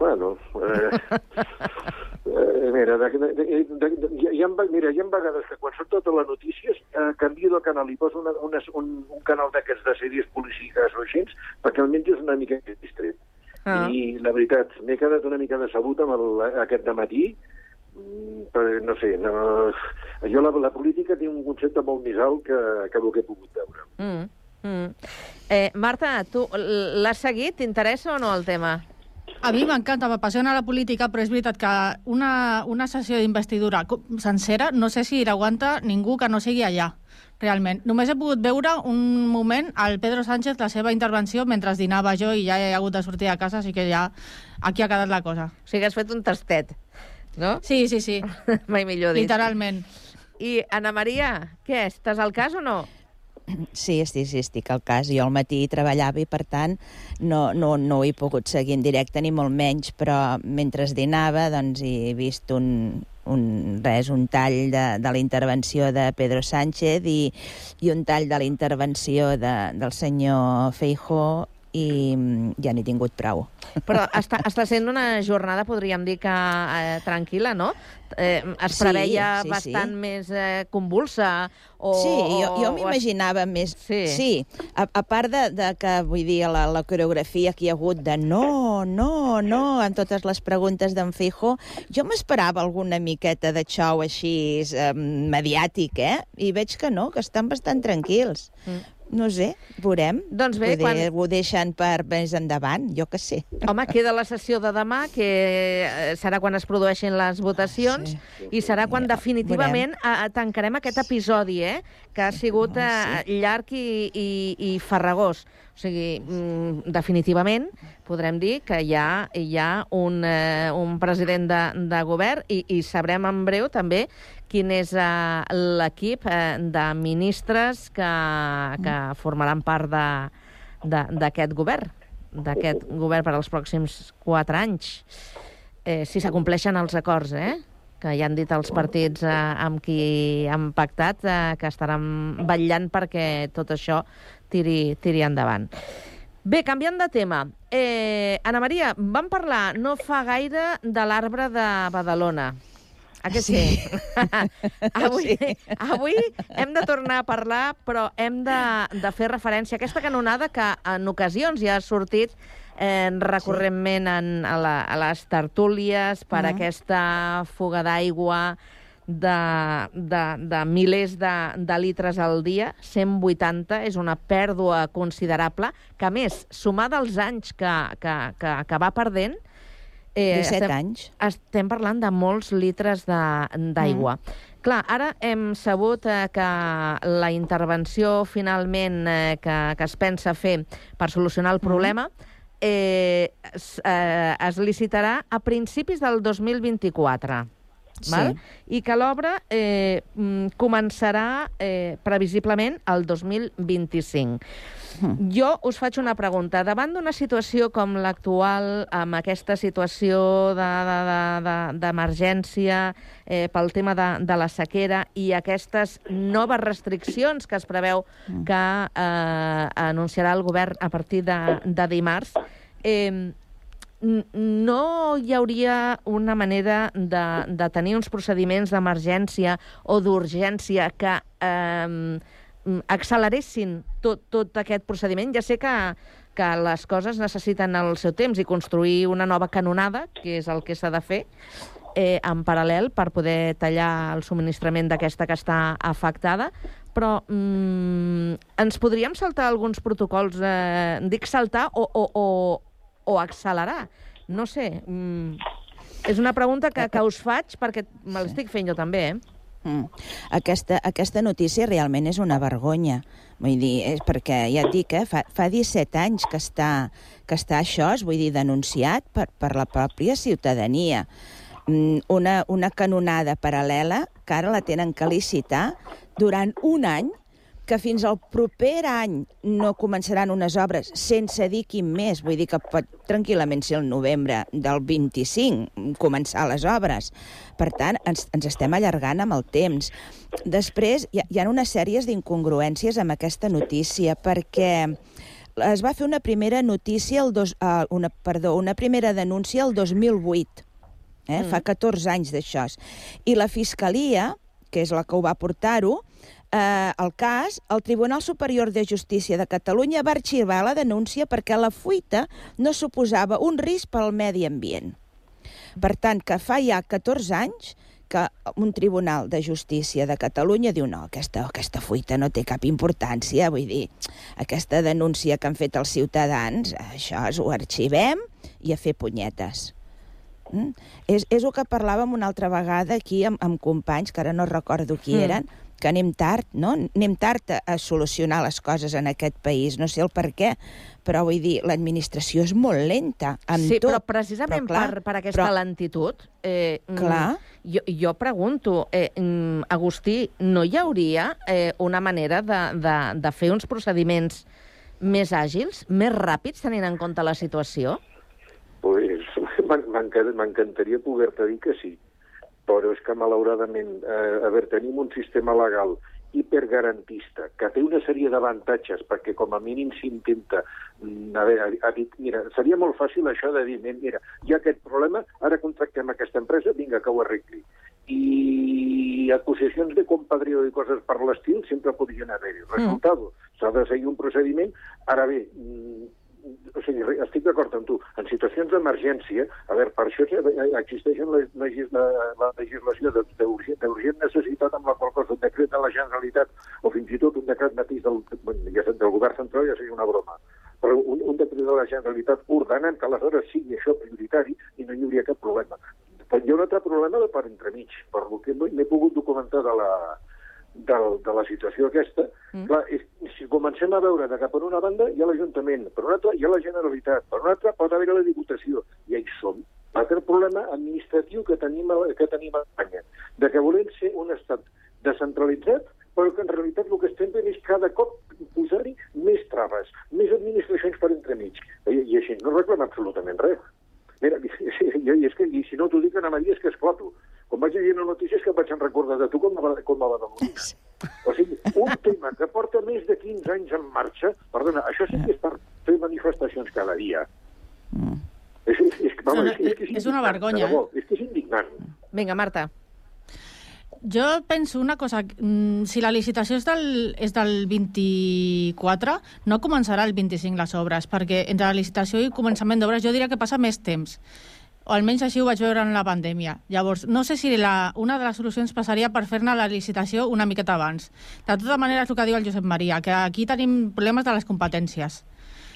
Bueno, eh, *laughs* eh, mira, de, de, de, de, hi, ha, mira, hi ha vegades que quan surt totes les notícies eh, canvio de canal i poso una, una, un, un canal d'aquests de sèries polítiques o així perquè almenys és una mica distret. Ah. I la veritat, m'he quedat una mica decebut amb el, aquest de matí, però no sé, no... jo la, la política té un concepte molt més alt que, que el que he pogut veure. Mm, mm. Eh, Marta, tu l'has seguit? T'interessa o no el tema? A mi m'encanta, m'apassiona la política, però és veritat que una, una sessió d'investidura sencera no sé si l'aguanta ningú que no sigui allà, realment. Només he pogut veure un moment al Pedro Sánchez, la seva intervenció, mentre dinava jo i ja he hagut de sortir a casa, així que ja aquí ha quedat la cosa. O sigui que has fet un tastet no? Sí, sí, sí. *laughs* Mai millor dit. Literalment. I, Anna Maria, què, estàs al cas o no? Sí, sí, sí, estic al cas. Jo al matí treballava i, per tant, no, no, no ho he pogut seguir en directe ni molt menys, però mentre dinava doncs, he vist un, un, res, un tall de, de la intervenció de Pedro Sánchez i, i un tall de la intervenció de, del senyor Feijó i mm, ja n'he tingut prou. Però està, està sent una jornada, podríem dir que eh, tranquil·la, no? Eh, es Sí, preveia sí, sí. bastant més eh, convulsa o... Sí, jo, jo m'imaginava més... Sí. sí. A, a part de, de que, vull dir, la, la coreografia que hi ha hagut de no, no, no, en totes les preguntes d'en Fijo, jo m'esperava alguna miqueta de xou així eh, mediàtic, eh? I veig que no, que estan bastant tranquils. Mm. No sé, veurem. Doncs bé, Poder quan- ho deixen per més endavant, jo que sé. Home, queda la sessió de demà, que eh, serà quan es produeixin les votacions, sí. i serà quan definitivament eh, tancarem aquest episodi, eh, que ha sigut eh, llarg i, i, i farragós. O sigui, mm, definitivament podrem dir que hi ha, hi ha un, eh, un president de, de govern i, i sabrem en breu també quin és eh, l'equip eh, de ministres que, que formaran part d'aquest govern, d'aquest govern per als pròxims quatre anys. Eh, si s'acompleixen els acords, eh? que ja han dit els partits eh, amb qui han pactat eh, que estaran vetllant perquè tot això tiri, tiri endavant. Bé, canviant de tema. Eh, Anna Maria, vam parlar no fa gaire de l'arbre de Badalona. A que sí? *laughs* avui, avui hem de tornar a parlar, però hem de, de fer referència a aquesta canonada que en ocasions ja ha sortit eh, recurrentment en, a, la, a les tertúlies per Mhm. aquesta fuga d'aigua de, de, de milers de, de litres al dia, 180, és una pèrdua considerable, que a més, sumada als anys que, que, que, que va perdent, 17 anys. Estem parlant de molts litres d'aigua. Mm. Clar, ara hem sabut eh, que la intervenció finalment eh, que, que es pensa fer per solucionar el problema eh, es, eh, es licitarà a principis del 2024. Sí. Val? I que l'obra eh, mm, començarà eh, previsiblement el 2025. Jo us faig una pregunta. Davant d'una situació com l'actual, amb aquesta situació de- de- de- de- d'emergència eh, pel tema de, de la sequera i aquestes noves restriccions que es preveu que eh, anunciarà el govern a partir de, de dimarts, eh, no hi hauria una manera de, de tenir uns procediments d'emergència o d'urgència que eh, acceleressin tot, tot aquest procediment? Ja sé que, que les coses necessiten el seu temps i construir una nova canonada, que és el que s'ha de fer, eh, en paral·lel per poder tallar el subministrament d'aquesta que està afectada, però mm, ens podríem saltar alguns protocols, eh, dic saltar o, o, o, o accelerar? No sé, mm, és una pregunta que, que us faig perquè me l'estic fent jo també, eh? Mm. Aquesta, aquesta notícia realment és una vergonya. Vull dir, és perquè, ja et dic, eh, fa, fa 17 anys que està, que està això, és, vull dir, denunciat per, per la pròpia ciutadania. Mm, Una, una canonada paral·lela que ara la tenen que licitar durant un any que fins al proper any no començaran unes obres sense dir quin mes, vull dir que pot tranquil·lament ser el novembre del 25 començar les obres. Per tant, ens, ens estem allargant amb el temps. Després, hi ha, hi ha una sèrie d'incongruències amb aquesta notícia, perquè es va fer una primera notícia, el dos, uh, una, perdó, una primera denúncia el 2008, eh? Mm. fa 14 anys d'això. I la Fiscalia, que és la que ho va portar-ho, eh, el cas, el Tribunal Superior de Justícia de Catalunya va arxivar la denúncia perquè la fuita no suposava un risc pel medi ambient. Per tant, que fa ja 14 anys que un tribunal de justícia de Catalunya diu no, aquesta, aquesta fuita no té cap importància, vull dir, aquesta denúncia que han fet els ciutadans, això és, ho arxivem i a fer punyetes. Mm? És, és el que parlàvem una altra vegada aquí amb, amb companys, que ara no recordo qui Mm. eren, que anem tard, no? Anem tard a, a solucionar les coses en aquest país. No sé el per què, però vull dir, l'administració és molt lenta amb sí, tot. però precisament Però, clar, per, per aquesta però- lentitud, eh, mm, Clar. Jo, jo pregunto, eh, mm, Agustí, no hi hauria eh, una manera de, de, de fer uns procediments més àgils, més ràpids, tenint en compte la situació? Pues, *laughs* m'en- m'enca- m'encantaria poder-te dir que sí, però és que malauradament, eh, a veure, tenim un sistema legal hipergarantista, que té una sèrie d'avantatges, perquè com a mínim s'intenta mm, a veure, ha dit, mira, seria molt fàcil això de dir, mira, hi ha aquest problema, ara contractem aquesta empresa, vinga, que ho arregli. I acusacions de compadrió i coses per l'estil sempre podrien haver-hi. Resultat, s'ha de seguir un procediment. Ara bé, mm, o sigui, estic d'acord amb tu. En situacions d'emergència, a veure, per això existeix la, legis- la, la legislació d'urgent necessitat amb la qual cosa un decret de la Generalitat o fins i tot un decret mateix del, ja sé, del govern central ja seria una broma però un, un decret de la Generalitat ordenant que aleshores sigui això prioritari i no hi hauria cap problema. Però hi ha un altre problema de per entremig, per lo que m'he pogut documentar de la, de, de la situació aquesta, mm. clar, és, si comencem a veure de que per una banda hi ha l'Ajuntament, per una altra hi ha la Generalitat, per una altra pot haver la Diputació, i ja hi som. L'altre problema administratiu que tenim, a, que tenim a Espanya, de que volem ser un estat descentralitzat, però que en realitat el que estem fent és cada cop posar-hi més traves, més administracions per entremig. I, i així no reclama absolutament res. Mira, *laughs* i, i, és que, i si no t'ho dic en Maria és que esclato. Quan vaig llegir les notícies que em vaig recordar de tu com a, com a badalonia. O sigui, un tema que porta més de 15 anys en marxa, perdona, això sí que és per fer manifestacions cada dia. És, és, és, que, vamos, No, no, és, és, que és, és una vergonya, de debò, És que és indignant. Vinga, Marta. Jo penso una cosa, mm, si la licitació és del, és del 24, no començarà el 25 les obres, perquè entre la licitació i començament d'obres jo diria que passa més temps. O almenys així ho vaig veure en la pandèmia. Llavors, no sé si la, una de les solucions passaria per fer-ne la licitació una miqueta abans. De tota manera, és el que diu el Josep Maria, que aquí tenim problemes de les competències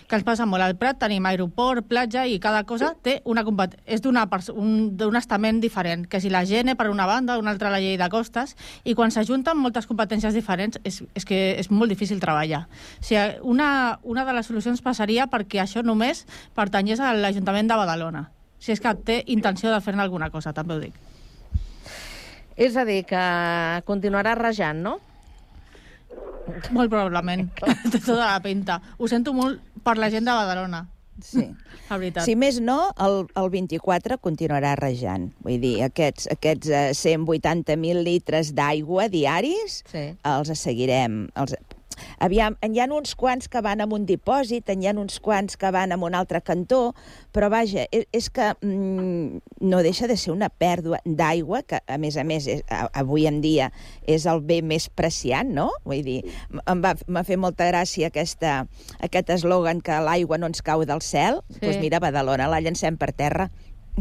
que ens passa molt. Al Prat tenim aeroport, platja i cada cosa té una és perso- un, d'un estament diferent, que si la Gene per una banda, una altra la llei de costes, i quan s'ajunten moltes competències diferents és, és que és molt difícil treballar. O sigui, una, una de les solucions passaria perquè això només pertanyés a l'Ajuntament de Badalona. Si és que té intenció de fer-ne alguna cosa, també ho dic. És a dir, que continuarà rajant, no? Molt probablement. *laughs* té tota la pinta. Ho sento molt per la gent de Badalona. Sí. *laughs* La veritat. Si més no, el, el 24 continuarà rejant. Vull dir, aquests, aquests eh, 180.000 litres d'aigua diaris sí. els seguirem. Els... Aviam, hi ha uns quants que van amb un dipòsit, hi ha uns quants que van amb un altre cantó, però vaja, és, és que mm, no deixa de ser una pèrdua d'aigua, que a més a més és, a, avui en dia és el bé més preciat, no? Vull dir, em va, m'ha fet molta gràcia aquesta, aquest eslògan que l'aigua no ens cau del cel. Doncs Sí. pues mira, Badalona la llancem per terra.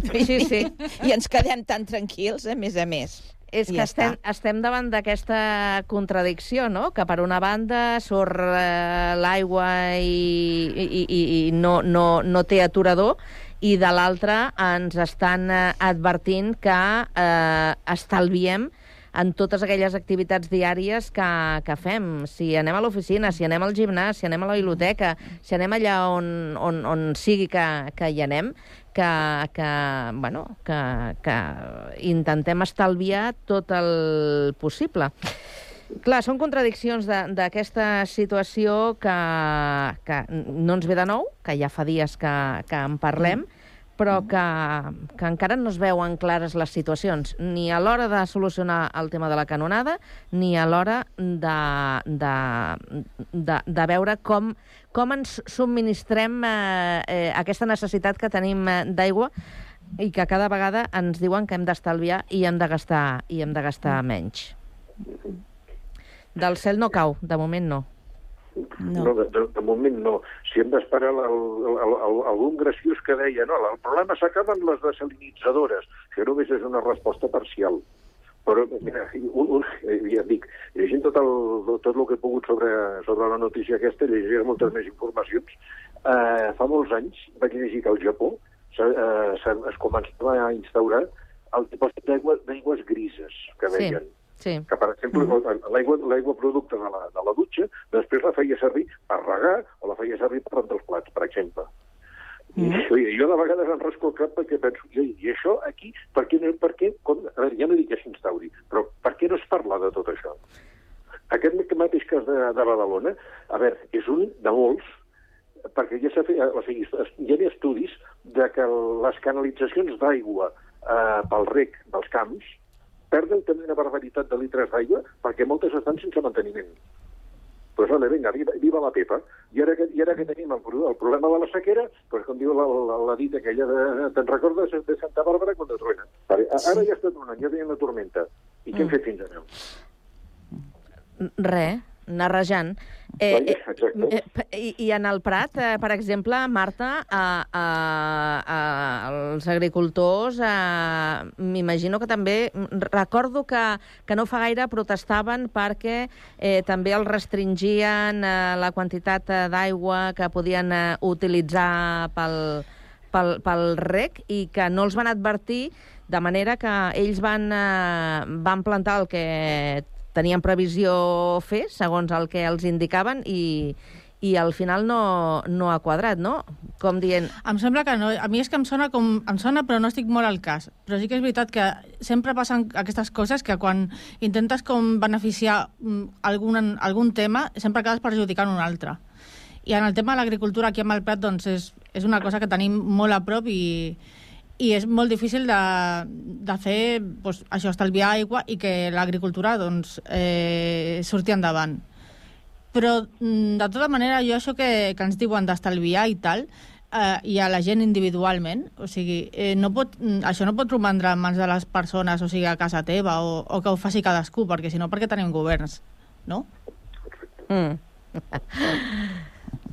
Sí, sí. *laughs* I ens quedem tan tranquils, a més a més. És I que ja estem, estem davant d'aquesta contradicció, no? Que per una banda surt eh, l'aigua i, i, i, i no, no, no té aturador, i de l'altra ens estan eh, advertint que eh, estalviem en totes aquelles activitats diàries que, que fem. Si anem a l'oficina, si anem al gimnàs, si anem a la biblioteca, si anem allà on, on, on sigui que, que hi anem, que, que, bueno, que, que intentem estalviar tot el possible. Clar, són contradiccions d'aquesta situació que, que no ens ve de nou, que ja fa dies que, que en parlem, però que, que encara no es veuen clares les situacions, ni a l'hora de solucionar el tema de la canonada, ni a l'hora de, de, de, de veure com, com ens subministrem eh, eh, aquesta necessitat que tenim eh, d'aigua i que cada vegada ens diuen que hem d'estalviar i hem de gastar, i hem de gastar menys. Del cel no cau, de moment no. No, no de, de, de moment no. Si hem d'esperar algun graciós que deia no, el problema s'acaba amb les desalinitzadores, que només és una resposta parcial. Però, mira, un, un, ja et dic, llegint tot el, tot el que he pogut sobre, sobre la notícia aquesta, llegiré moltes més informacions, eh, fa molts anys vaig llegir que al Japó se, eh, se, es començava a instaurar el dipòsit d'aigua- d'aigües grises que Sí, deien sí. que, per exemple, l'aigua l'aigua producte de la, de la dutxa després la feia servir per regar o la feia servir per rentar els plats, per exemple. I jo, jo de vegades em rasco el cap perquè penso, i, i això aquí, per què, no, per què com, a veure, ja no dic que s'instauri, però per què no es parla de tot això? Aquest mateix cas de, de Badalona, a veure, és un de molts, perquè ja s'ha fet, o sigui, hi ha estudis de que les canalitzacions d'aigua eh, pel rec dels camps perden també una barbaritat de litres d'aigua perquè moltes estan sense manteniment. Pues vale, vinga, viva, viva la Pepa. I ara que, i ara que tenim el, el problema de la sequera, pues com diu la, la, la dita aquella de... Te'n recordes de Santa Bàrbara quan et truena? Vale, ara ja està tronant, ja tenim la tormenta. I què hem fet fins ara? Res, anar rejant. Eh, eh, eh, i, I en el Prat, eh, per exemple, Marta, a, a, els agricultors, eh, m'imagino que també... Recordo que, que no fa gaire protestaven perquè eh, també els restringien eh, la quantitat eh, d'aigua que podien eh, utilitzar pel, pel, pel rec i que no els van advertir de manera que ells van, eh, van plantar el que tenien previsió fer, segons el que els indicaven, i, i al final no, no ha quadrat, no? Com dient... Em sembla que no. A mi és que em sona, com, em sona, però no estic molt al cas. Però sí que és veritat que sempre passen aquestes coses que quan intentes com beneficiar mm, algun, algun tema, sempre acabes perjudicant un altre. I en el tema de l'agricultura aquí a Malprat doncs és, és una cosa que tenim molt a prop i, i és molt difícil de, de fer doncs, això, estalviar aigua i que l'agricultura doncs, eh, surti endavant. Però, mm, de tota manera, jo això que, que ens diuen d'estalviar i tal, eh, i a la gent individualment, o sigui, eh, no pot, mm, això no pot romandre en mans de les persones, o sigui, a casa teva, o, o que ho faci cadascú, perquè si no, perquè tenim governs, no? Mm.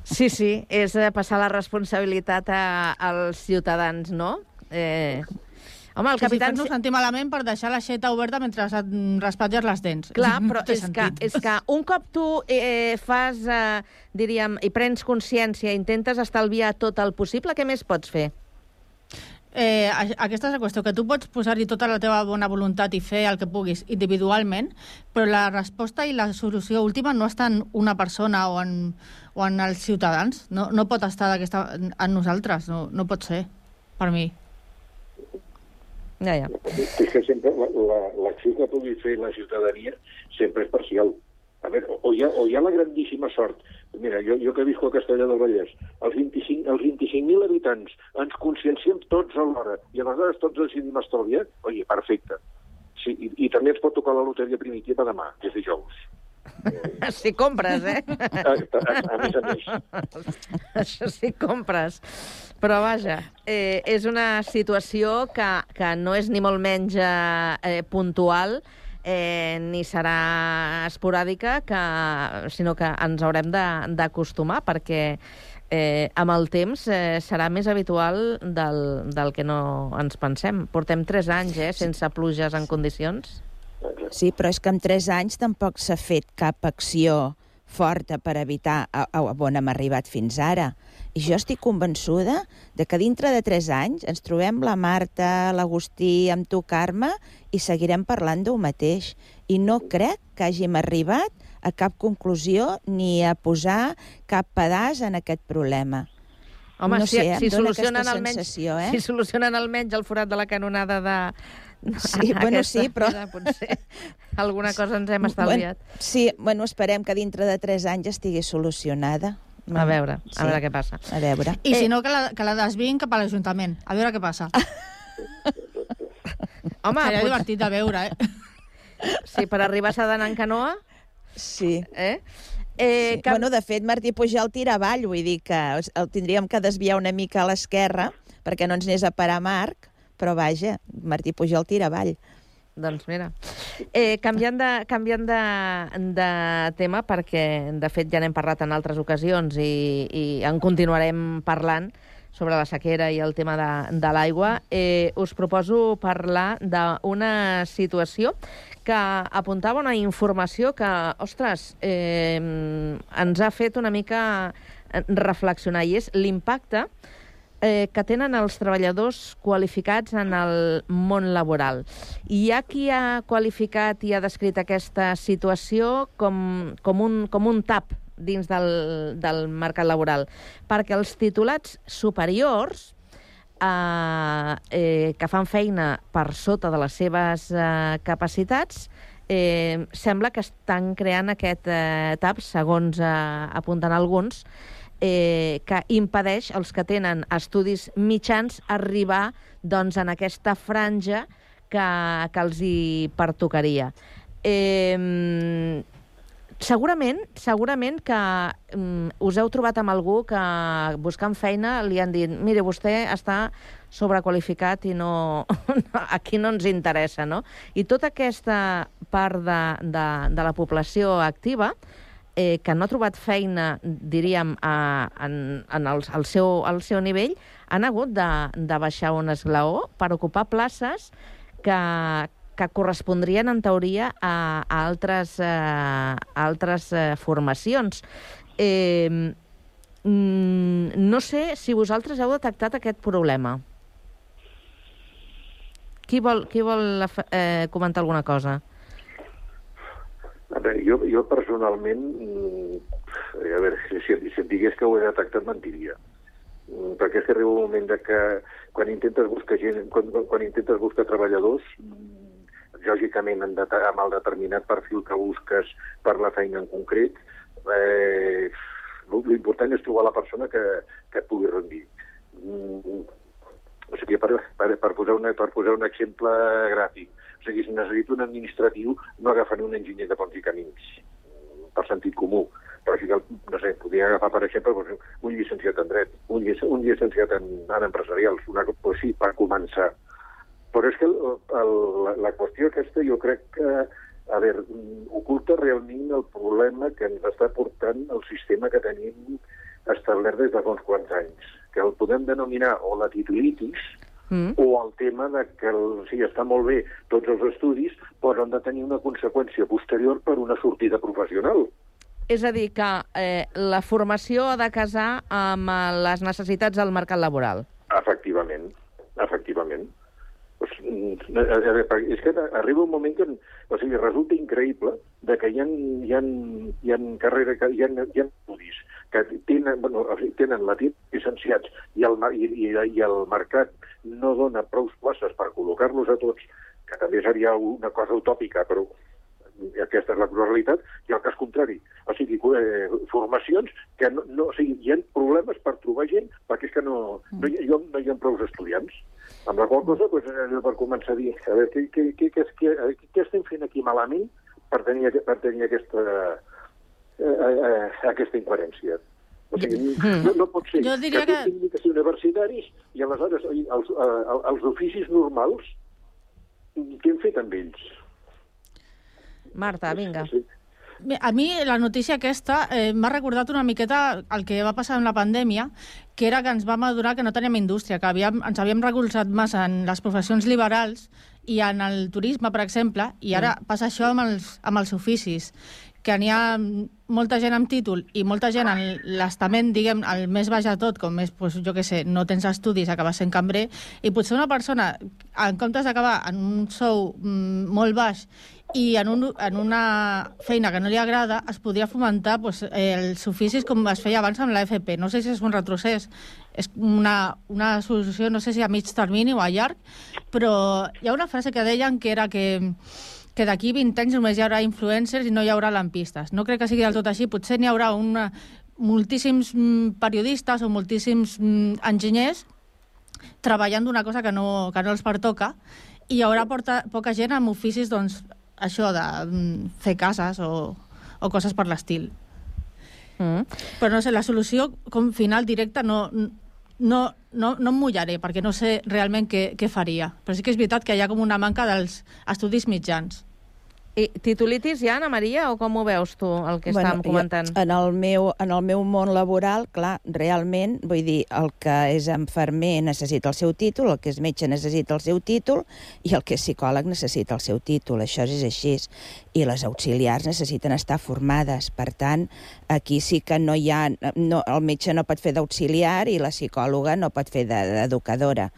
Sí, sí, és eh, passar la responsabilitat a, als ciutadans, no? Eh... Home, el Sí, capità... sí, fer-nos sentir malament per deixar l'aixeta oberta mentre et raspatlles les dents. Clar, però és que, és que un cop tu eh, fas, eh, diríem, i prens consciència, intentes estalviar tot el possible, què més pots fer? Eh, aquesta és la qüestió, que tu pots posar-hi tota la teva bona voluntat i fer el que puguis individualment, però la resposta i la solució última no està en una persona o en, o en els ciutadans. No, no pot estar en nosaltres, no, no pot ser, per mi. Ja, ja. És que sempre l'acció la, que pugui fer la ciutadania sempre és parcial. A veure, o hi ha, o hi ha la grandíssima sort. Mira, jo, jo que visco a Castellà del Vallès, els 25 els 25.000 habitants ens conscienciem tots alhora i aleshores tots decidim estalviar, oi, perfecte. Sí, i, I també ens pot tocar la loteria primitiva demà, que és dijous. *laughs* Si compres, eh? A, a, a més a més. *laughs* Això sí, compres. Però vaja, eh, és una situació que, que no és ni molt menys eh, eh, puntual, eh, ni serà esporàdica, que, sinó que ens haurem d'acostumar, perquè eh, amb el temps eh, serà més habitual del, del que no ens pensem. Portem tres anys eh, sense pluges en condicions. Sí, però és que en tres anys tampoc s'ha fet cap acció forta per evitar a, a on hem arribat fins ara. I jo estic convençuda de que dintre de tres anys ens trobem la Marta, l'Agustí, amb tu, Carme, i seguirem parlant d'un mateix. I no crec que hàgim arribat a cap conclusió ni a posar cap pedaç en aquest problema. Home, no si, sé, si, dóna solucionen almenys, sensació, eh? si solucionen almenys el forat de la canonada de... Sí, *laughs* bueno, sí, però- vida, Potser alguna cosa ens hem *laughs* estalviat. Bueno, sí, bueno, esperem que dintre de tres anys estigui solucionada. A veure, a veure què passa. A veure. I si no, que la, que la desviïn cap a l'Ajuntament. A veure què passa. *laughs* Home, Seria pot- divertit de veure, eh? Sí, per arribar s'ha d'anar en canoa. Sí. Eh? Eh, sí. Bueno, de fet, Martí Pujol tira avall, vull dir que el tindríem que desviar una mica a l'esquerra perquè no ens anés a parar Marc, però vaja, Martí Pujol tira avall. Doncs mira, eh, canviant, de, canviant de, de tema, perquè de fet ja n'hem parlat en altres ocasions i, i en continuarem parlant sobre la sequera i el tema de, de l'aigua, eh, us proposo parlar d'una situació que apuntava una informació que, ostres, eh, ens ha fet una mica reflexionar, i és l'impacte eh, que tenen els treballadors qualificats en el món laboral. I hi ha qui ha qualificat i ha descrit aquesta situació com, com, un, com un tap dins del, del mercat laboral, perquè els titulats superiors eh, eh, que fan feina per sota de les seves eh, capacitats eh, sembla que estan creant aquest eh, tap, segons eh, apunten alguns, eh, que impedeix als que tenen estudis mitjans arribar doncs, en aquesta franja que, que els hi pertocaria. Eh, segurament, segurament que mm, us heu trobat amb algú que buscant feina li han dit mire, vostè està sobrequalificat i no, *laughs* aquí no ens interessa, no? I tota aquesta part de, de, de la població activa eh, que no ha trobat feina, diríem, a, en, en el, al, seu, al seu nivell, han hagut de, de baixar un esglaó per ocupar places que, que correspondrien, en teoria, a, a altres, eh, a altres eh, formacions. Eh, no sé si vosaltres heu detectat aquest problema. Qui vol, qui vol eh, comentar alguna cosa? A veure, jo, jo personalment, mm, a veure, si, si, si et digués que ho he detectat, mentiria. Mm, Perquè és que arriba un moment de que quan intentes buscar gent, quan, quan intentes buscar treballadors, mm, lògicament en det amb el determinat perfil que busques per la feina en concret, eh, l'important és trobar la persona que, que et pugui rendir. Mm, o sigui, per, per, per, posar una, per posar un exemple gràfic, o sigui, si necessito un administratiu, no agafaré un enginyer de ponts i camins, per sentit comú. Però sí que, no sé, podria agafar, per exemple, doncs, un llicenciat en dret, un, llic un llicenciat en, en empresarials, una, pues sí, per començar. Però és que el, el, la, la qüestió aquesta jo crec que, a veure, oculta realment el problema que ens està portant el sistema que tenim establert des de fa uns quants anys, que el podem denominar o la titulitis, mm. o el tema de que el, sí, està molt bé tots els estudis, però han de tenir una conseqüència posterior per una sortida professional. És a dir, que eh, la formació ha de casar amb eh, les necessitats del mercat laboral. Efectivament, efectivament. Pues, és que arriba un moment que o sigui, resulta increïble de que hi ha, hi ha, hi ha carrera, hi ha, hi ha estudis que tenen, bueno, o sigui, tenen la llicenciats i el, i, i, i el mercat no dona prou places per col·locar-los a tots, que també seria una cosa utòpica, però aquesta és la realitat, i el cas contrari. O sigui, eh, formacions que no, no, o sigui, hi ha problemes per trobar gent perquè és que no, no, hi, ha, no hi ha prou estudiants. Amb la qual cosa, doncs, per començar a dir, a veure, què, què, què, què, què, què estem fent aquí malament per tenir, per tenir aquesta, eh, eh, aquesta incoherència? O sigui, no, no pot ser Jo diria que, que- que... ser universitaris i aleshores els, els, els oficis normals, què hem fet amb ells? Marta, vinga. Bé, A mi la notícia aquesta eh, m'ha recordat una miqueta el que va passar amb la pandèmia, que era que ens vam adonar que no teníem indústria, que havíem, ens havíem recolzat massa en les professions liberals i en el turisme, per exemple, i ara Mm. passa això amb els, amb els oficis, que n'hi ha molta gent amb títol i molta gent en l'estament, diguem, el més baix de tot, com és, doncs, jo què sé, no tens estudis, acabes sent cambrer, i potser una persona, en comptes d'acabar en un sou mm, molt baix i en, un, en una feina que no li agrada, es podria fomentar doncs, els oficis com es feia abans amb l'AFP. No sé si és un retrocés, és una, una solució, no sé si a mig termini o a llarg, però hi ha una frase que deien que era que que d'aquí 20 anys només hi haurà influencers i no hi haurà lampistes. No crec que sigui del tot així. Potser n'hi haurà una, moltíssims mm, periodistes o moltíssims mm, enginyers treballant d'una cosa que no, que no els pertoca i hi haurà porta, poca gent amb oficis, doncs, això de mm, fer cases o, o coses per l'estil. Mm. Però no sé, la solució com final directa no, no, no, no em mullaré, perquè no sé realment què, què faria. Però sí que és veritat que hi ha com una manca dels estudis mitjans. I titulitis ja, Anna Maria, o com ho veus tu, el que estàvem comentant? Jo, en, el meu, en el meu món laboral, clar, realment, vull dir, el que és enfermer necessita el seu títol, el que és metge necessita el seu títol i el que és psicòleg necessita el seu títol. Això és així. I les auxiliars necessiten estar formades. Per tant, aquí sí que no hi ha... No, el metge no pot fer d'auxiliar i la psicòloga no pot fer de- d'educadora.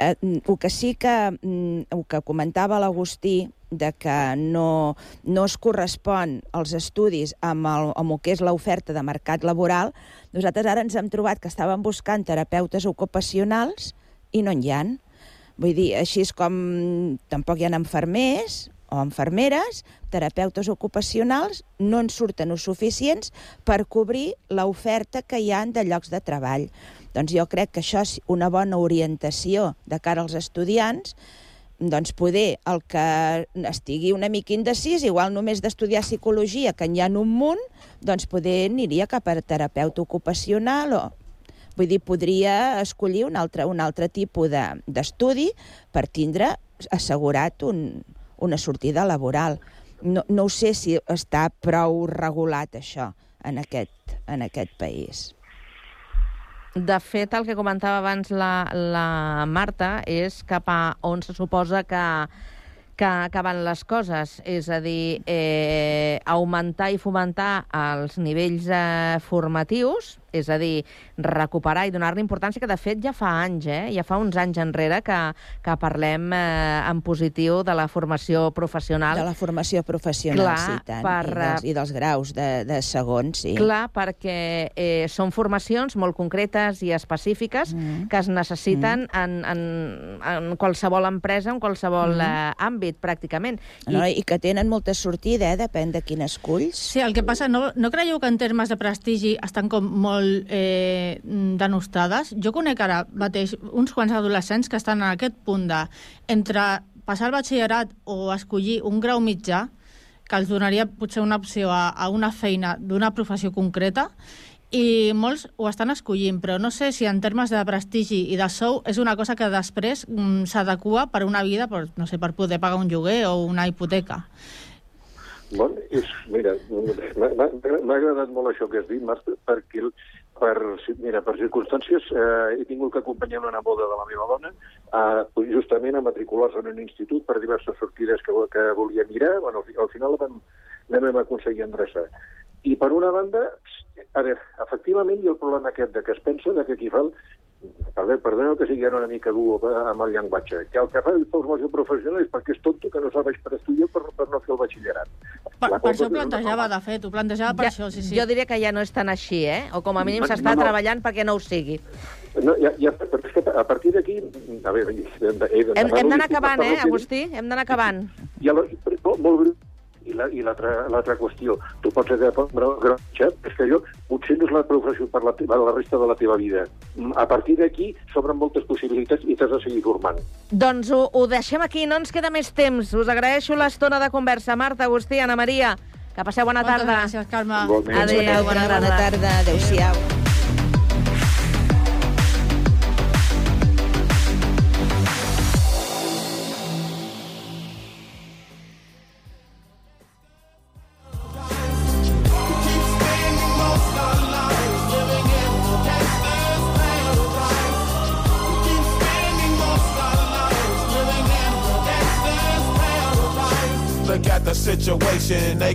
Eh, el que sí que, mm, el que comentava l'Agustí, de que no, no es correspon els estudis amb el, amb el que és l'oferta de mercat laboral, nosaltres ara ens hem trobat que estàvem buscant terapeutes ocupacionals i no n'hi ha. Vull dir, així és com tampoc hi ha enfermers o enfermeres, terapeutes ocupacionals, no en surten els suficients per cobrir l'oferta que hi ha de llocs de treball. Doncs jo crec que això és una bona orientació de cara als estudiants, doncs poder el que estigui una mica indecis, igual només d'estudiar psicologia, que n'hi ha un munt, doncs poder aniria cap a terapeuta ocupacional o... Vull dir, podria escollir un altre, un altre tipus de- d'estudi per tindre assegurat un, una sortida laboral. No, no ho sé si està prou regulat això en aquest, en aquest país. De fet, el que comentava abans la, la Marta és cap a on se suposa que, que, van les coses. És a dir, eh, augmentar i fomentar els nivells eh, formatius, és a dir, recuperar i donar-li importància, que de fet ja fa anys, eh? ja fa uns anys enrere que, que parlem eh, en positiu de la formació professional. De la formació professional, Clar, sí, tant, per, i, dels, i dels graus de, de segon, sí. Clar, perquè eh, són formacions molt concretes i específiques mm. que es necessiten mm. en, en, en qualsevol empresa, en qualsevol Mm. eh, àmbit, pràcticament. No, I que tenen molta sortida, eh? depèn de quin esculls. Sí, el que passa, no, no creieu que en termes de prestigi estan com molt eh, denostades? Jo conec ara mateix uns quants adolescents que estan en aquest punt de entre passar el batxillerat o escollir un grau mitjà, que els donaria potser una opció a, a una feina d'una professió concreta, i molts ho estan escollint, però no sé si en termes de prestigi i de sou és una cosa que després mm, s'adequa per una vida, per, no sé, per poder pagar un lloguer o una hipoteca. Bon, és, mira, m'ha- agradat molt això que has dit, Marta, perquè per, mira, per circumstàncies eh, he tingut que acompanyar una boda de la meva dona eh, justament a matricular-se en un institut per diverses sortides que, que volia mirar. Bueno, al fi- al final vam, la vam aconseguir endreçar. I per una banda, a veure, efectivament hi ha el problema aquest de que es pensa de que qui fa veure, perdoneu que sigui ara una mica dur amb el llenguatge, que el que fa el formació professional és perquè és tonto que no serveix per estudiar per, per no fer el batxillerat. Per, per això ho plantejava, de fet, ho plantejava per això, sí, sí. Jo diria que ja no és tan així, eh? O com a mínim No, s'està no, no. treballant perquè no ho sigui. No, ja, ja, però és que a partir d'aquí... A veure, he de, he de, Hem, hem d'anar acabant, eh, Agustí? Hem d'anar acabant. I, a la, molt, molt breu. I la- i l'altra l'altra qüestió, tu pots gran xat, és que allò potser no és la professió per la, teva, la resta de la teva vida. Mm, A partir d'aquí s'obren moltes possibilitats i t'has de seguir formant. Doncs ho, ho deixem aquí, no ens queda més temps. Us agraeixo l'estona de conversa. Marta, Agustí, Ana Maria, que passeu bona Moltes tarda. gràcies, Carme. Adéu, bona tarda. Bona tarda, adéu-siau. Look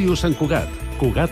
Ràdio Sant Cugat, Cugat